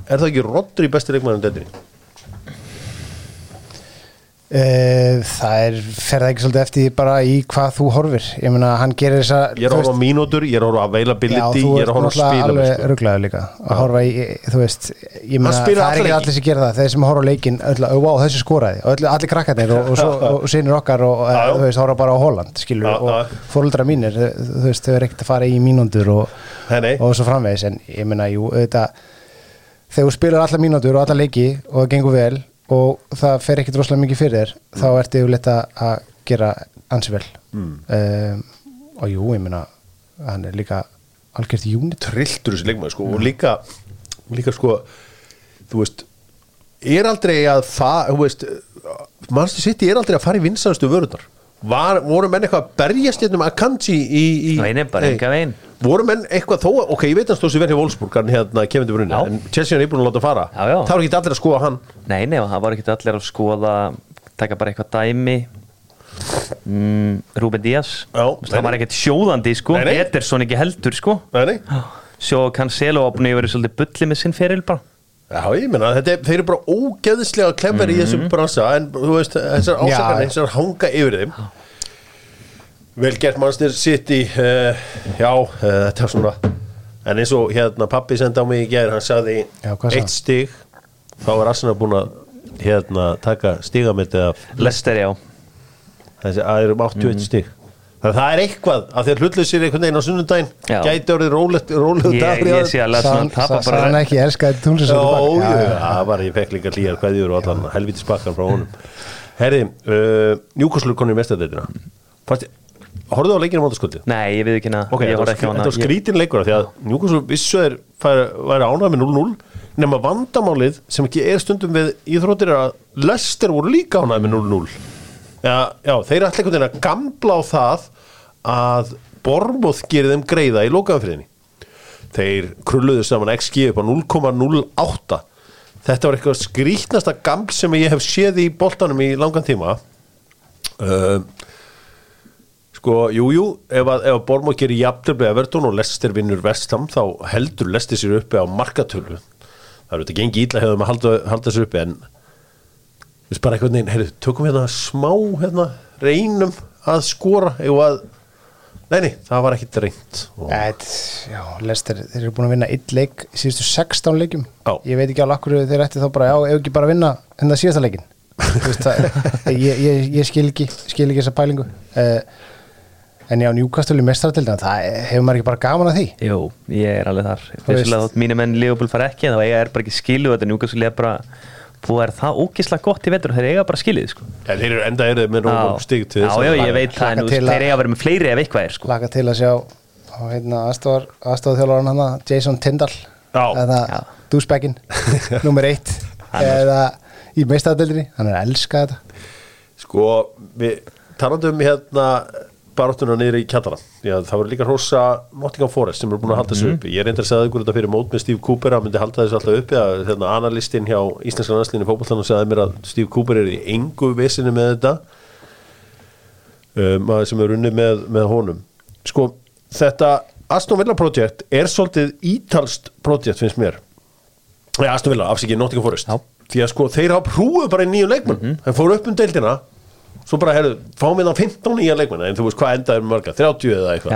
er það ekki Rodri besti leikmaðurinn deildinni? Uh, það er, fer það ekki svolítið eftir bara í hvað þú horfir ég meina, hann gerir þessa ég er að horfa á mínútur, ég er að horfa á Já, availability þú ég er að horfa á spila alveg rugglaður líka að horfa í, þú veist ég meina, það er ekki allir sem gera það þeir sem horfa á leikin, öll, wow, þessi skoraði og öll, allir krakkarnir og, og, svo, og sinir okkar og Já, já. þú veist, horfa bara á Holland skilur, Já, og já. fóröldra mínir þú veist, þau er ekkert að fara í og, nei. og svo framvegis en ég meina, jú, þetta þegar þú spilar alla mínútur og alla leiki og það gengur vel og það fer ekkert rosalega mikið fyrir þér þá ertu yfirleitt að að gera ansi vel. Mm. um, og jú, ég meina hann er líka algjört unit trilltur þessi leikmaður sko og líka, líka sko þú veist er aldrei að það, þú veist mannstu sitt er aldrei að fara í vinsanstu vörunar Var, voru menn eitthvað að berjast hérna um Akanji í, í Nei, nei, bara enga veginn. Voru menn eitthvað þó, ok, ég veit að stóð sér verið í Wolfsburg hann hérna kemur til brunni, en Chelsea er íbúin að láta fara. Já, já. það var ekki allir að skoða hann. Nei, nei, það var ekki allir að skoða taka bara eitthvað dæmi. Mm, Ruben Díaz. Það var ekkert sjóðandi sko. Ederson ekki heldur sko. Nei, nei. Sjó Cancelo búin að vera svolítið bulli með sinn feril bara. Já, ég þetta er, þeir eru bara ógeðslega klefver í þessum bransa en þú veist, þessar Já. ásakarnir, þessar hanga yfir þeim Vel gert mannstir sitt í uh, já, uh, þetta er svona en eins og hérna pappi sendi á mig í gær hann sagði Já, eitt stig þá er Arsenal búin að hérna taka stigamiti af Lester, já. Þessi að eru um 81 stig þannig að það er eitthvað að þeir hlutlausir einhvern veginn á sunnundaginn gæti orðið rólegt rólegu Ég, ég sé alveg Sann- svona tapa sann hann bara ekki elskaði já, það var, ég fekk líka hlýjar kveðjur og allan helvítis bakkan frá honum. Herði, uh, Newcastle konni í mestadeitina Horfðu á leikinu á mótaskvöldið? Nei, ég veit ekki hana Ok, ég þetta var, var skrítin leikur því að Newcastle vissu færi- væri ánægð með 0-0 nema vandamálið sem ekki er stundum við íþróttir er að Lester voru líka ánægð með 0-0 já, já, þeir eru allir einhvern veginn að gamla á það að Bormóð gerir þeim greiða í lokaðanfriðinni þeir krulluðu saman XG upp á 0,08 þetta var eitthvað skrítnasta gaml sem ég hef séð í boltanum í langan tíma. Uh, sko, jú, jú ef að, ef að Bormóð gerir jafntöfli Everton og Leicester vinnur vestam þá heldur Leicester sér uppi á markatölu. Það eru þetta gengi ítla hefðum að halda, halda sér uppi en við bara einhvern veginn, heyrðu, tökum hérna smá hérna, reynum að skora eða að nei, nei, það var ekki reynd og, já, Lester, þeir eru búin að vinna eitt leik síðustu 16 leikjum. Já. ég veit ekki alveg akkur þeir ætti þá bara, já, ef ekki bara vinna en það síðasta leikin Þú veist, það, ég, ég, ég skil ekki skil ekki þessa pælingu. Uh, en já, Newcastle í mestratildina það hefur maður ekki bara gaman að því Jú, ég er alveg þar veist. Vissulega þótt mínum enn Leopold fara ekki þá eiga er bara ekki skilu þetta Newcastle er bara búið er það ógislega gott í vetur þeir eiga bara skilið sko. ja, þeir eru enda eru með nógum stig til já, þess já, að- ég veit það en þú að- þeir eiga að vera með fleiri ef eitthvað er sko. laka til að sjá hérna, aðstofþjálfaran hann Jason Tyndall Já. eða Já. dúsbækin nummer eitt eða í mestratildinni hann er að elska þetta Sko, við talandum hérna baráttuna niður í kjallara það voru líka hrossa Nottingham Forest sem eru búin að halda þessu uppi. Ég reyndar að segja ykkur þetta fyrir mót með Steve Cooper að myndi halda þessu alltaf uppi að hérna, analistinn hjá Íslenska landslinni fótbollan og segði mér að Steve Cooper er í engu vissinni með þetta um, maður sem er unnið með, með honum. Sko, þetta Aston Villa projekt er svolítið ítalst projekt finnst mér. Aston Villa, afsikið Nottingham Forest. Já. því að sko, þeir hafa prúið bara í nýju leikmenn mm þeir fóru upp um deildina svo bara, herru, fáum við það 15 nýja leikmenn en þú veist hvað endaði með marga, 30 eða eitthvað?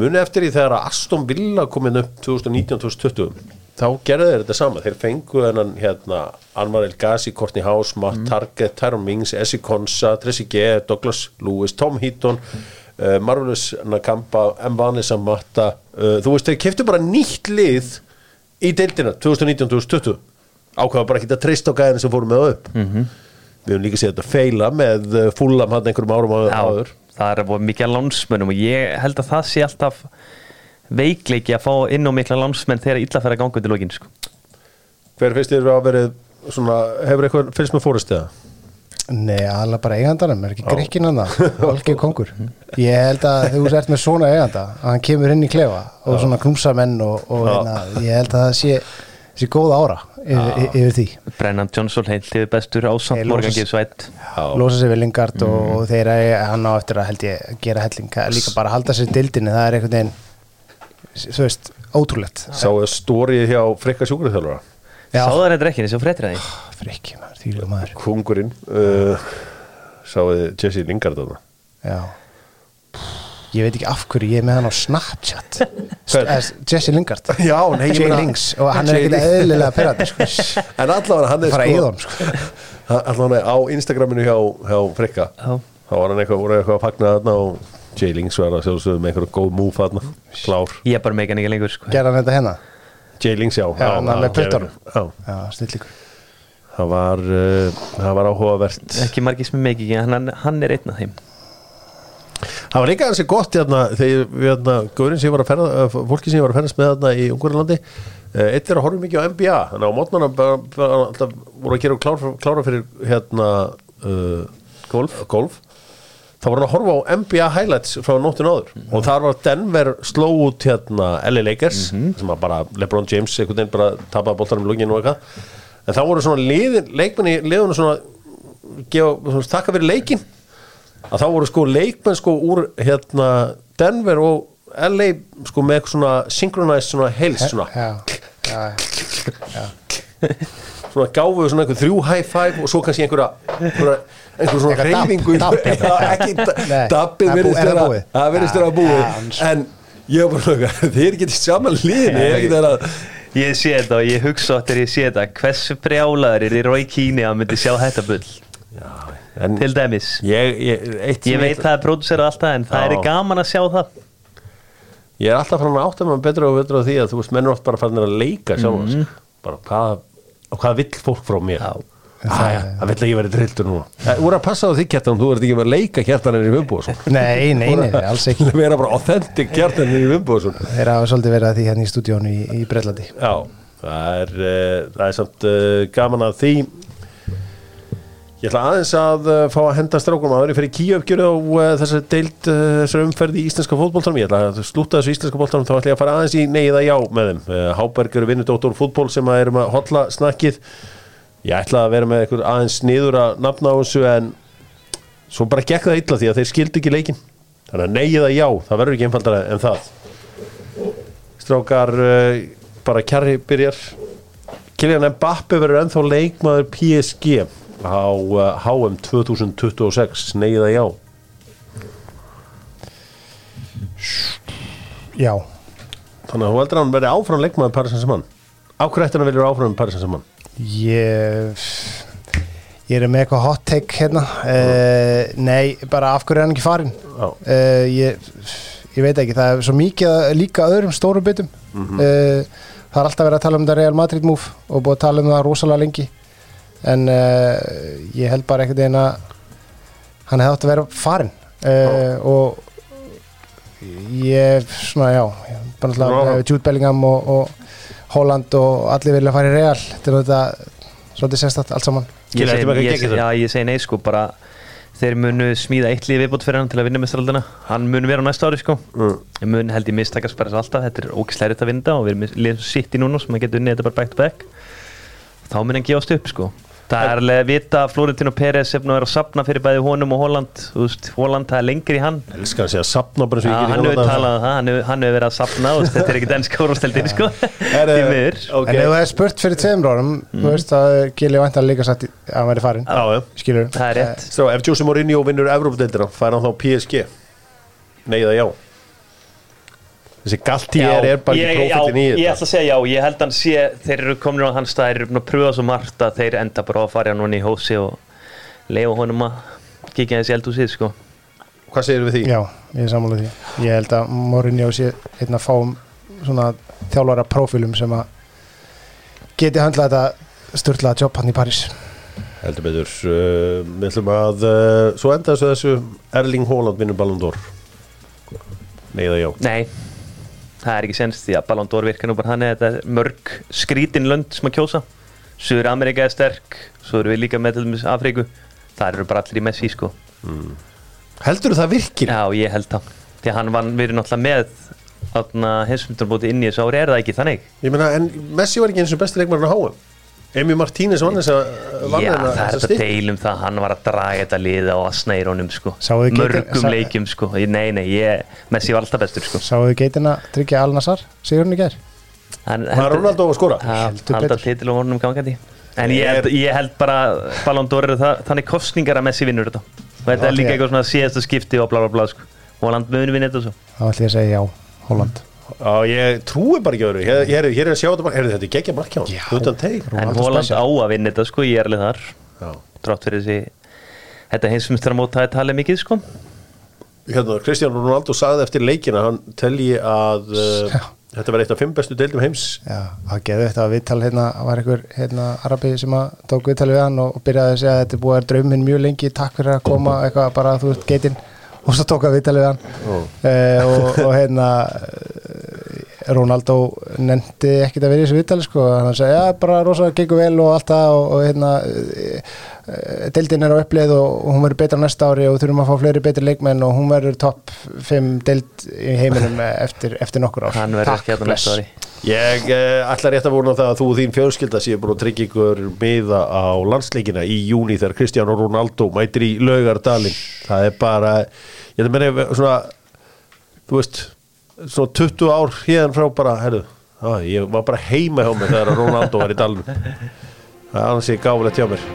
Muni eftir því þegar að Aston Villa kom inn upp 2019-2020 þá gerðu þeir þetta sama, þeir fengu hennan hérna, Anwar El Ghazi, Courtney House Matt Target, Tyrone Mings, Essie Konsa Tracy G, Douglas Lewis, Tom Heaton uh, Marvelous Nakamba, Mbani Samatta uh, þú veist, þeir keftu bara nýtt lið í deildina 2019-2020 ákvaða bara ekki að treysta á gæðinu sem fórum með upp. -hmm. Við höfum líka séð þetta feila með uh, fúlam hann einhverjum árum áður- það er mikið að lánsmönnum og ég held að það sé alltaf veikleiki að fá inn á mikla lánsmenn þegar illa fer að ganga undir lokin sko. Hver finnst þér að verið svona, hefur eitthvað fylgst með fórist eða? Nei, alveg bara eigandanum, er ekki greikin hann það algjör kongur. Ég held að þú ert með svona eiganda að hann kemur inn í klefa og svona knúsa menn og, og hérna, ég held að það sé, sé góð ára yfir, yfir því. Brennan Johnson heilt yfir bestur ásamt Hey, Morgan losas- Gibbs White losa sig við Lingard og, og þeir að hann á eftir að held ég gera helling. Líka bara halda sér dildinni, það er einhvern veginn þú veist, ótrúlegt. Sáu stórið hjá frikka sjúkurþjálfara Já. Sáðu það reyndar ekki, þessu fréttir að því? Frikki maður, því maður. Kungurinn uh, Sáuði Jesse Lingard þarna? Já Ég veit ekki af hverju ég er með hann á Snapchat Jesse Lingard Já, nei, ég Jay meina- Lings og hann er ekkert eðlilega perrandi sko. En allavega hann er sko í honum, sko. Allavega á Instagraminu hjá, hjá frikka Já. Þá var hann eitthvað, voru eitthvað að fagna þarna og Jay Lings var að sjálfsögðu með einhverju góð move þarna Klár Ég er bara hann ekki lengur sko. Gerði hann þetta hérna? Jay Lings, já Já, hann var með puttunum. Já, Já, snillíkur það var, uh, var áhugavert Ekki er meiki, en hann, hann er einn af þeim Það var líka hansi gott hérna, þegar hérna, gaurin sem ég var að ferða, eh, fólki sem ég var að ferðast með hérna í Ungurlandi eitt er að horfa mikið á NBA þannig að á mótnana voru að gera klára, klára fyrir hérna uh, golf. golf þá voru að horfa á NBA highlights frá nóttin áður. Og þar var Denver sló út hérna LA Lakers sem að bara LeBron James einhvern veginn bara tapaði boltanum í lunginu og eitthvað. En þá voru svona leikmenni liðinu svona, gefa, svona takka fyrir leikin að þá voru sko leikmenn sko úr hérna Denver og LA sko með eitthvað svona synchronized svona heils svona, Já, já, já svona gáfuðu svona einhver þrjú high five og svo kannski einhverja einhverja, einhver svona. Já, ekki dabbið það er er það vera búið? Já, já, hans- en ég var bara þeir getið saman liðin ég er ekki þeirra Ég sé þetta og ég hugsa átt þegar ég sé þetta. Hversu brjálaður er í Rói Kíni að myndi sjá þetta bull en Til dæmis. ég, ég, Ég veit það er pródusera alltaf en það Já. er gaman að sjá það. Ég er alltaf frá að átta maður betur og betur á því að þú veist menn er oft bara farin að leika sjálf mm. bara hvað, hvað vill fólk frá mér? Já. Það vill að ég verið drilltur núna. Það voru að passa á því kjartan, þú verður ekki að leika kjartanir í Vimbo Nei, nei, nei, nei, alls ekki. vera bara authentic kjartanir í Vimbo Þeir hafa svolítið verið að því hérna í stúdíónu í, í Breitlandi Já, það er, uh, það er samt uh, gaman að því Ég ætla aðeins að uh, fá að henda strákum að vera fyrir kíöfgjöru á uh, þessari deild uh, þessari umferð í íslenska fótboltanum. Ég ætla að slúta þessu íslenska fótboltanum þá ætla ég að fara aðeins í neyða já með þeim. Uh, Háberg eru vinnudóttor fútból sem að erum að hotla snakkið. Ég ætla að vera með einhver aðeins niður að nafna á þessu en svo bara gekk það illa því að þeir skildi ekki leikin þannig að neyða já, það verður ekki einfaldara en það. Strákar bara kjarri byrjar. Kylian Mbappe verður ennþá leikmaður PSG á HM 2026 neyða já. Já, Þannig að þú heldur að hann verði áfram leikmaður Paris Saint-Germain? Á hverju ætti hann velja áfram Saint-Germain? ég ég er með eitthvað hot take hérna. Uh, Nei, bara af hverju er hann ekki farin uh, ég, ég veit ekki, það er svo mikið líka öðrum stórum byttum Mhm. uh, Það er alltaf verið að tala um þetta Real Madrid move og búið að tala um það rosalega lengi en uh, ég held bara veginn að hann hefði átt að vera farin uh, og ég, svona já ég, bara alltaf Jude Bellingham og, og Holland og allir vilja fara í Real þetta er þetta svolítið sérstætt allt saman. Ég ekki ég, geggjað. já, ég segi nei sko bara þeir munu smíða eitt líf viðbútt fyrir hann til að vinna mestraldina hann mun vera á næsta ári sko. Mm. ég mun held ég mistakast bara svo alltaf. Þetta er ógislega rétt að vinda og við erum liðum sitt í núna sem að geta unnið þetta bara back to back. Þá mun hann gefast upp sko það er alveg að vita að Florentino Pérez er að að sapna fyrir bæði honum og Holland. Veist, Holland það er lengri í hann. Elskar að sapna bara svo talað um það, hann hefur, hann hefur verið að sapna þetta er ekki denska úrvarsdeildin sko. Er, eh, miður. ok. en ef það er spurt fyrir tveimur árum þú veist að Gili væntan líka satt í- að hann væri farin Já, skilur það er rétt. Svo ef Jose Mourinho vinnur Evrópadeildina fær hann þá PSG Nei eða já Þessi Galtier er bara ég, ekki prófittin í ég þetta. ætla að segja já, ég held að hann sé þeir eru komin á hans stað, þeir eru búin að pröfa svo margt að þeir enda bara að fara núna í hósi og leiða honum að kíkja þessi eldhúsið sko. Hvað segir við því? já, ég er sammála því. Ég held að Mourinho sé einn að fáum svona þjálfara prófílum sem að geti höndla þetta störtlaða jobb hann í París. Heldur betur. Uh, Við ætlum að uh, Svo enda þessu Erling Haaland vinnur Ballon d'Or. Nei eða já? Nei, það er ekki senst því að Ballon d'Or virkar nú bara þannig að þetta er mörg skrítin lönd sem að kjósa. Suður Amerika er sterk svo eru við líka með til dæmis Afríku. Það eru bara allir í Messi sko. Heldur það virkir? já, ég held það. Því að hann við erum náttúrulega með heimsmyndurbóti inn í þessu ári er það ekki þannig? Ég meina en Messi var ekki eins og besti leikmarinn á HM Emi Martínez vann þess að vann Já, það er þetta deilum það hann var að draga þetta liða og að snæra honum sko. Mörgum leikjum sko. Nei, nei, ég, Messi var alltaf bestur sko. Sáuðu geitina tryggja Al Nassar Sigurinn í gær hann, Var Ronaldo að skora? Heldur halda betur. titil og honum gangandi en ég Er- held, ég held bara Ballon d'Or eru það, þannig kostningar að Messi vinnur þetta og þetta er líka eitthvað svona síðasta skipti og blá blá blá sko. og hann mun vinna þetta svo þá ætlum ég að segja já, Holland Já, ég trúi bara ekki öðru. Hér, hér, hér er að sjá þetta bara. Heyrðu, Þetta er geggja markjá Já. Utan teig. En Holland á að vinna þetta sko, ég er alveg þar. Já. trátt fyrir þessi þetta heimsumstur að móta það talið mikið sko. hérna, Kristján Ronaldo sagði eftir leikina hann telji að uh, þetta var eitt af fimm bestu deildum heims. Já, það geði þetta að viðtal hérna var einhver hérna arabi sem að tók viðtal við hann og, og byrjaði að segja að þetta er búið að vera drauminn mjög lengi takk fyrir að koma eitthvað bara þú veist geitinn og svo tók að viðtal við hann. Uh, og, og hérna Ronaldo nefndi ekkert að vera í þessu viðtali sko. Hann sagði já bara rosa gengur vel og allt það og, og hérna uh, deildin er á uppleið og, og hún verður betra næsta ári og við þurfum að fá fleiri betri leikmenn og hún verður topp 5 deild í heiminum eftir, eftir nokkur ár. Hann verður ekki hérna næsta bless. ári. Ég uh, ætla rétt að vona það að þú og þín fjölskylda séu búin að tryggja ykkur miða á landsleikina í júni þegar Kristján Ronaldo mætir í laugardalinn. Það er bara ég ætla að meina svona þú veist svona 20 ár hérna frá bara herru, ég var bara heima hjá mér þegar Ronaldo var í dalnum það er annars ég gáfulegt hjá mér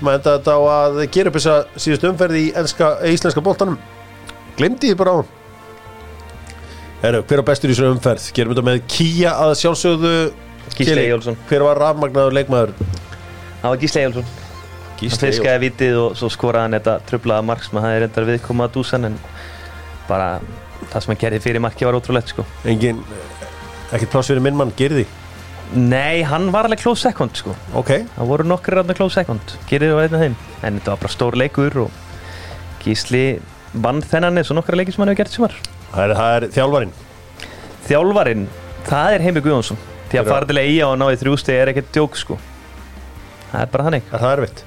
maður enda þetta á að gera upp þessa síðust umferði í enska, íslenska boltanum glemdi ég bara á hann Heru, hver á bestur í þessu umferð? Gerum þetta með Kia að sjálfsögðu Gísli Kili. Eyjólfsson. Hver var rafmagnaður leikmaður? það var Gísli Egilson hann fiskaði vitið og svo skoraði hann þetta trublaða mark sem hann hefði reyndar viðkoma að dúsan en bara það sem hann gerði fyrir marki var ótrúlegt sko. Engin, ekkert pláss fyrir minn mann, gerði nei, hann var alveg close second sko. Ok, það voru nokkur rannar close second. Gerði það einn af þeim. En þetta var bara stór leikur og Gísli vann þennan eins og nokkra leiki sem hann hefur gert sumar. Það er, það er þjálfarinn. Þjálfarinn, það er Heimi Guðjónsson. Því að Fyrir- fara til að eiga og ná í þrjústegi er ekkert djók sko. Það er bara þannig. Er það erfitt?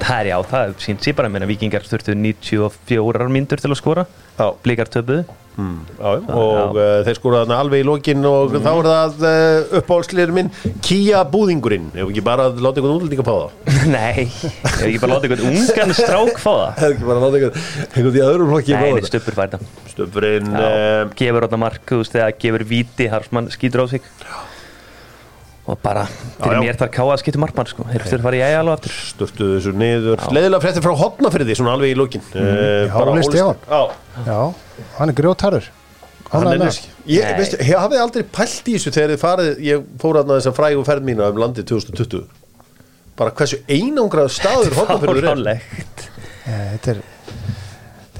það er já, það sínt sér bara meina vikingar þurftu 94 mínútur til að skora. Blíkar töpuðu mm, já, já. og Já. uh, þeir skora þarna alveg í lokin og þá er það uh, uppáhaldsliður minn Kia búðingurinn. Ef ekki bara að láta einhvern útlendinga pá það? Nei, ég hef ekki bara látið einhvern ungan strák fá það? Ef ekki bara að láta einhvern í öðrum flokki Nei, pá nei, það stöppur fær þetta Stöfurinn Já, uh, Gefur þarna mark, þú veist, eða gefur víti Harsmann skýtur á sig. Og bara, fyrir já. mér þarf káa að skýta markmann sko. Þeir þurfa að fara í alveg aftur. Stöftu þessu niður. Leðilega fréttir frá hotnafyrði Svona alveg í lokin. Mm, já, Óli Stefán. Já, Já, hann er grjótarður Hann Ánægður er nesk. Ég, veistu, ég hafið aldrei pælt í þessu þegar þið farið, ég fór að þess að frægu ferð mína um landið 2020 bara hversu einangrað staður Þetta er þetta er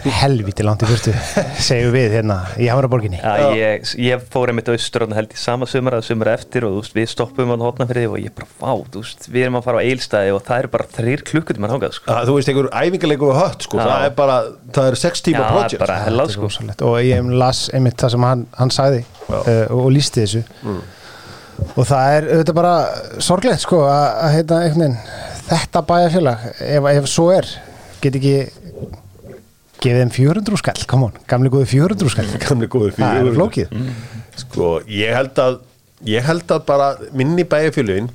helviti langt í fyrstu segjum við hérna í Hamaraborginni Já, ég, ég fór einmitt austur og held í sama sumar að sumar eftir og veist, við stoppum á hotnafyrði og ég bara, veist, við erum að fara á eilstæði og það eru bara þrýr klukkutíma þangað, sko. að, Þú veist, einhver æfingarleiku við hött sko, það er bara, það er sex tíma er project bara hellað, sko. Og ég las einmitt það sem hann, hann sagði uh, og, og lísti þessu. Mm. og það er auðvitað bara sorglegt sko að, að heita veginn þetta bæjarfélag, ef, ef svo er get ekki gefið þeim 400 skall, come on, gamli góði 400 skall. Gamli góði það er fyrir flókið. Sko, ég held að ég held að bara minni bæjarfélugin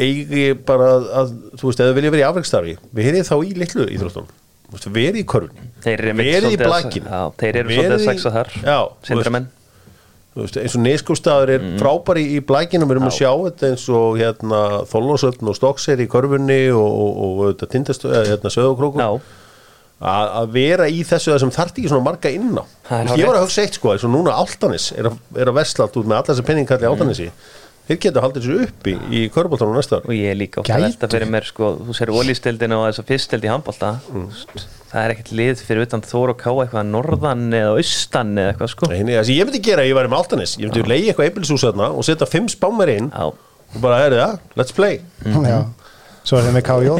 eigi bara að, þú veist, ef þau vilja verið í afreikstarfi verið þá í litlu íþróttunum Þú veist, verið í körfunni. Þeir eru einmitt verið í Já, þeir eru svolítið að sexa þar, sindramenn. þú veist, eins og neskústaður er frábæri í blækinu við erum að Já. sjá þetta eins og hérna Þollósöfn og Stokks er í körfunni og, og, og þetta tindastöð, hérna Söðokrókur Já, að að vera í þessu það sem þarf ekki svona marga inn á ég var að hugsa eitt sko eins og núna Altanis er að, er að vesla allt út með alla þessi penningalli mm. Altanisi þeir geta haldið þessu upp í, í körbóltanum næsta og ég er líka ofta að velta fyrir mér sko, þú sér ólísteldina og þess að fyrsteld í handbólta það er ekkert lið fyrir utan Þór og Ká eitthvað norðan eða austan eða eitthvað sko. Nei, sem ég myndi gera ef ég væri með Altanis ég myndi leiði eitthvað eipilshús þarna og setja fimm spámar inn Já, og bara, svo er það með KJ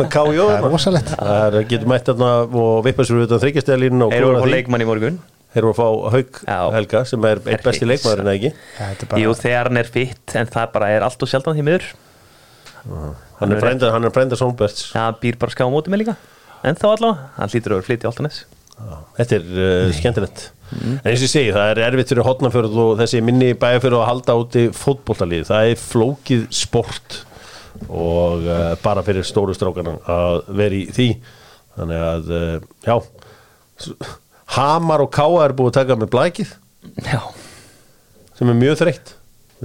með KJ það er rosalegt. Það er, getur mætt þarna og vippast fyrir utan þryggjastæðalínu og þeir eru að fá leikmann í morgun. Þeir eru að fá Haug. Helga sem er eitt besti leikmaðurinn eða ekki? Já, þetta bara- Jú, þegar hann er fitt en það bara er allt og sjaldan því miður. Hann er frænda, hann er frænda Songberts það býr bara ská á móti mig líka. En þá allavega, hann hlýtur að vera flytja áltanes Þetta er uh, skemmtilegt. En eins og ég segi, það er erfitt fyrir hotnafjörð og þessi minni bæjarfjörð að halda úti fótboltalið, það er flókið sport og uh, bara fyrir stóru strákarna að vera í því. Þannig að, uh, já Hamar og Káa er búið að taka með blækið Já, sem er mjög þreytt.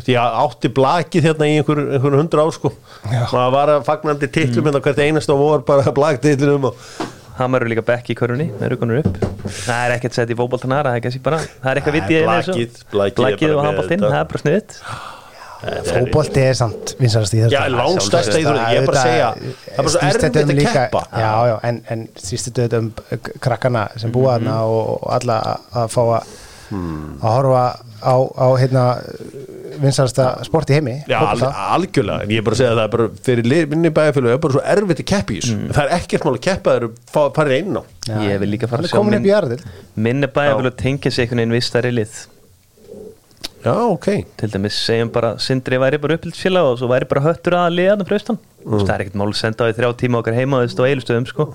Ég átti blakið hérna í einhver, einhver hundra ár sko. Maður var að fagnandi titlum hérna hvert einasta vor bara blaktitlum og hann verður líka bekk í körunni með rukunur upp. Það er ekkert sett í fótboltanar það er kannski bara, það er eitthvað vitið er blakið bara og þetta. það er bara sniðið fótbolti er samt vinsarast í þetta Já, langstærsta íþrótt, ég er bara að segja það er bara svo erfitt að keppa. Já, já, en, en stýstu þetta um krakkana sem búa þarna Mhm. og, og alla að- fá að Hmm. að horfa á, á hérna, vinsarasta sport í heimi Já, al, algjörlega, en ég er bara að segja að það er bara fyrir minni bæjarfélag, það er bara svo erfitt að keppa í þessu. Mm. það er ekkert mál að keppa þeir eru farið inn á. Ég vil líka fara að sjá minni bæjarfélag að tengja sig einhvern veginn vistari lið Já, ok. Til dæmis segjum bara Sindri væri bara uppbyldsfélag og svo væri bara höttur að liðanum fyrir austan. Mm. það er ekkert mál að senda á í þrjá tíma okkar heima og eilustöðum sko.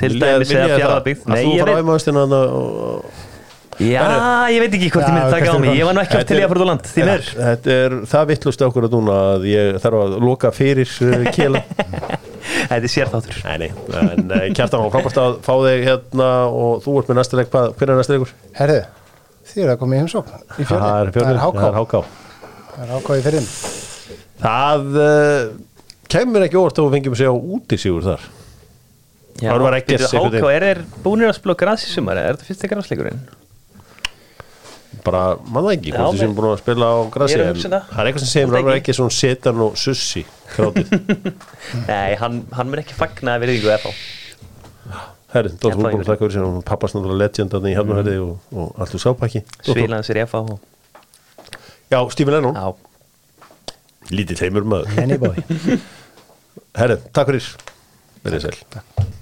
Til dæmis eða fjárðabíð Að þú fara á heimaðustina og já, ég veit ekki hvort Já, ég myndi taka á er mig. Ég var nú ekki oft til í að fara út á land því mér Þetta er það vittlust okkur að núna að ég þarf að loka fyrir uh, kjela þetta er sérþáttur. Nei, nei, en uh, kjartan á frábært að fá þig hérna og þú ert með næsta leik, hvað, hver er næsta leikur? herðu, þið eru að koma í heimsókn í fjörðin, Það er fjörðin, það er háká. háká. Það er háká í fjörðin Það uh, kemur ekki óvart að við fengjum að segja úti sigur þar. Já, Það var ekkert byrju, einhvern HK, er þeir búinir að spila græs í sumar er þetta fyrsti græsleikurinn? bara, maður það ekki, hvort þið sem men- búin að spila á að hugsa það. það er eitthvað sem segir Hvort mér að ekki. ekki svona setan og sussi krátið Nei, hann, hann Herri, Dóttur er- þakka fyrir sér og pappast náttúrulega legend þarna í Hafnarferði og, og allt úr sápæki Svílaðan sér í FH Já, Stephen Lennon, Já, lítið þeimur maður. Lenny boy. Herri, takk fyrir. Verðið sæl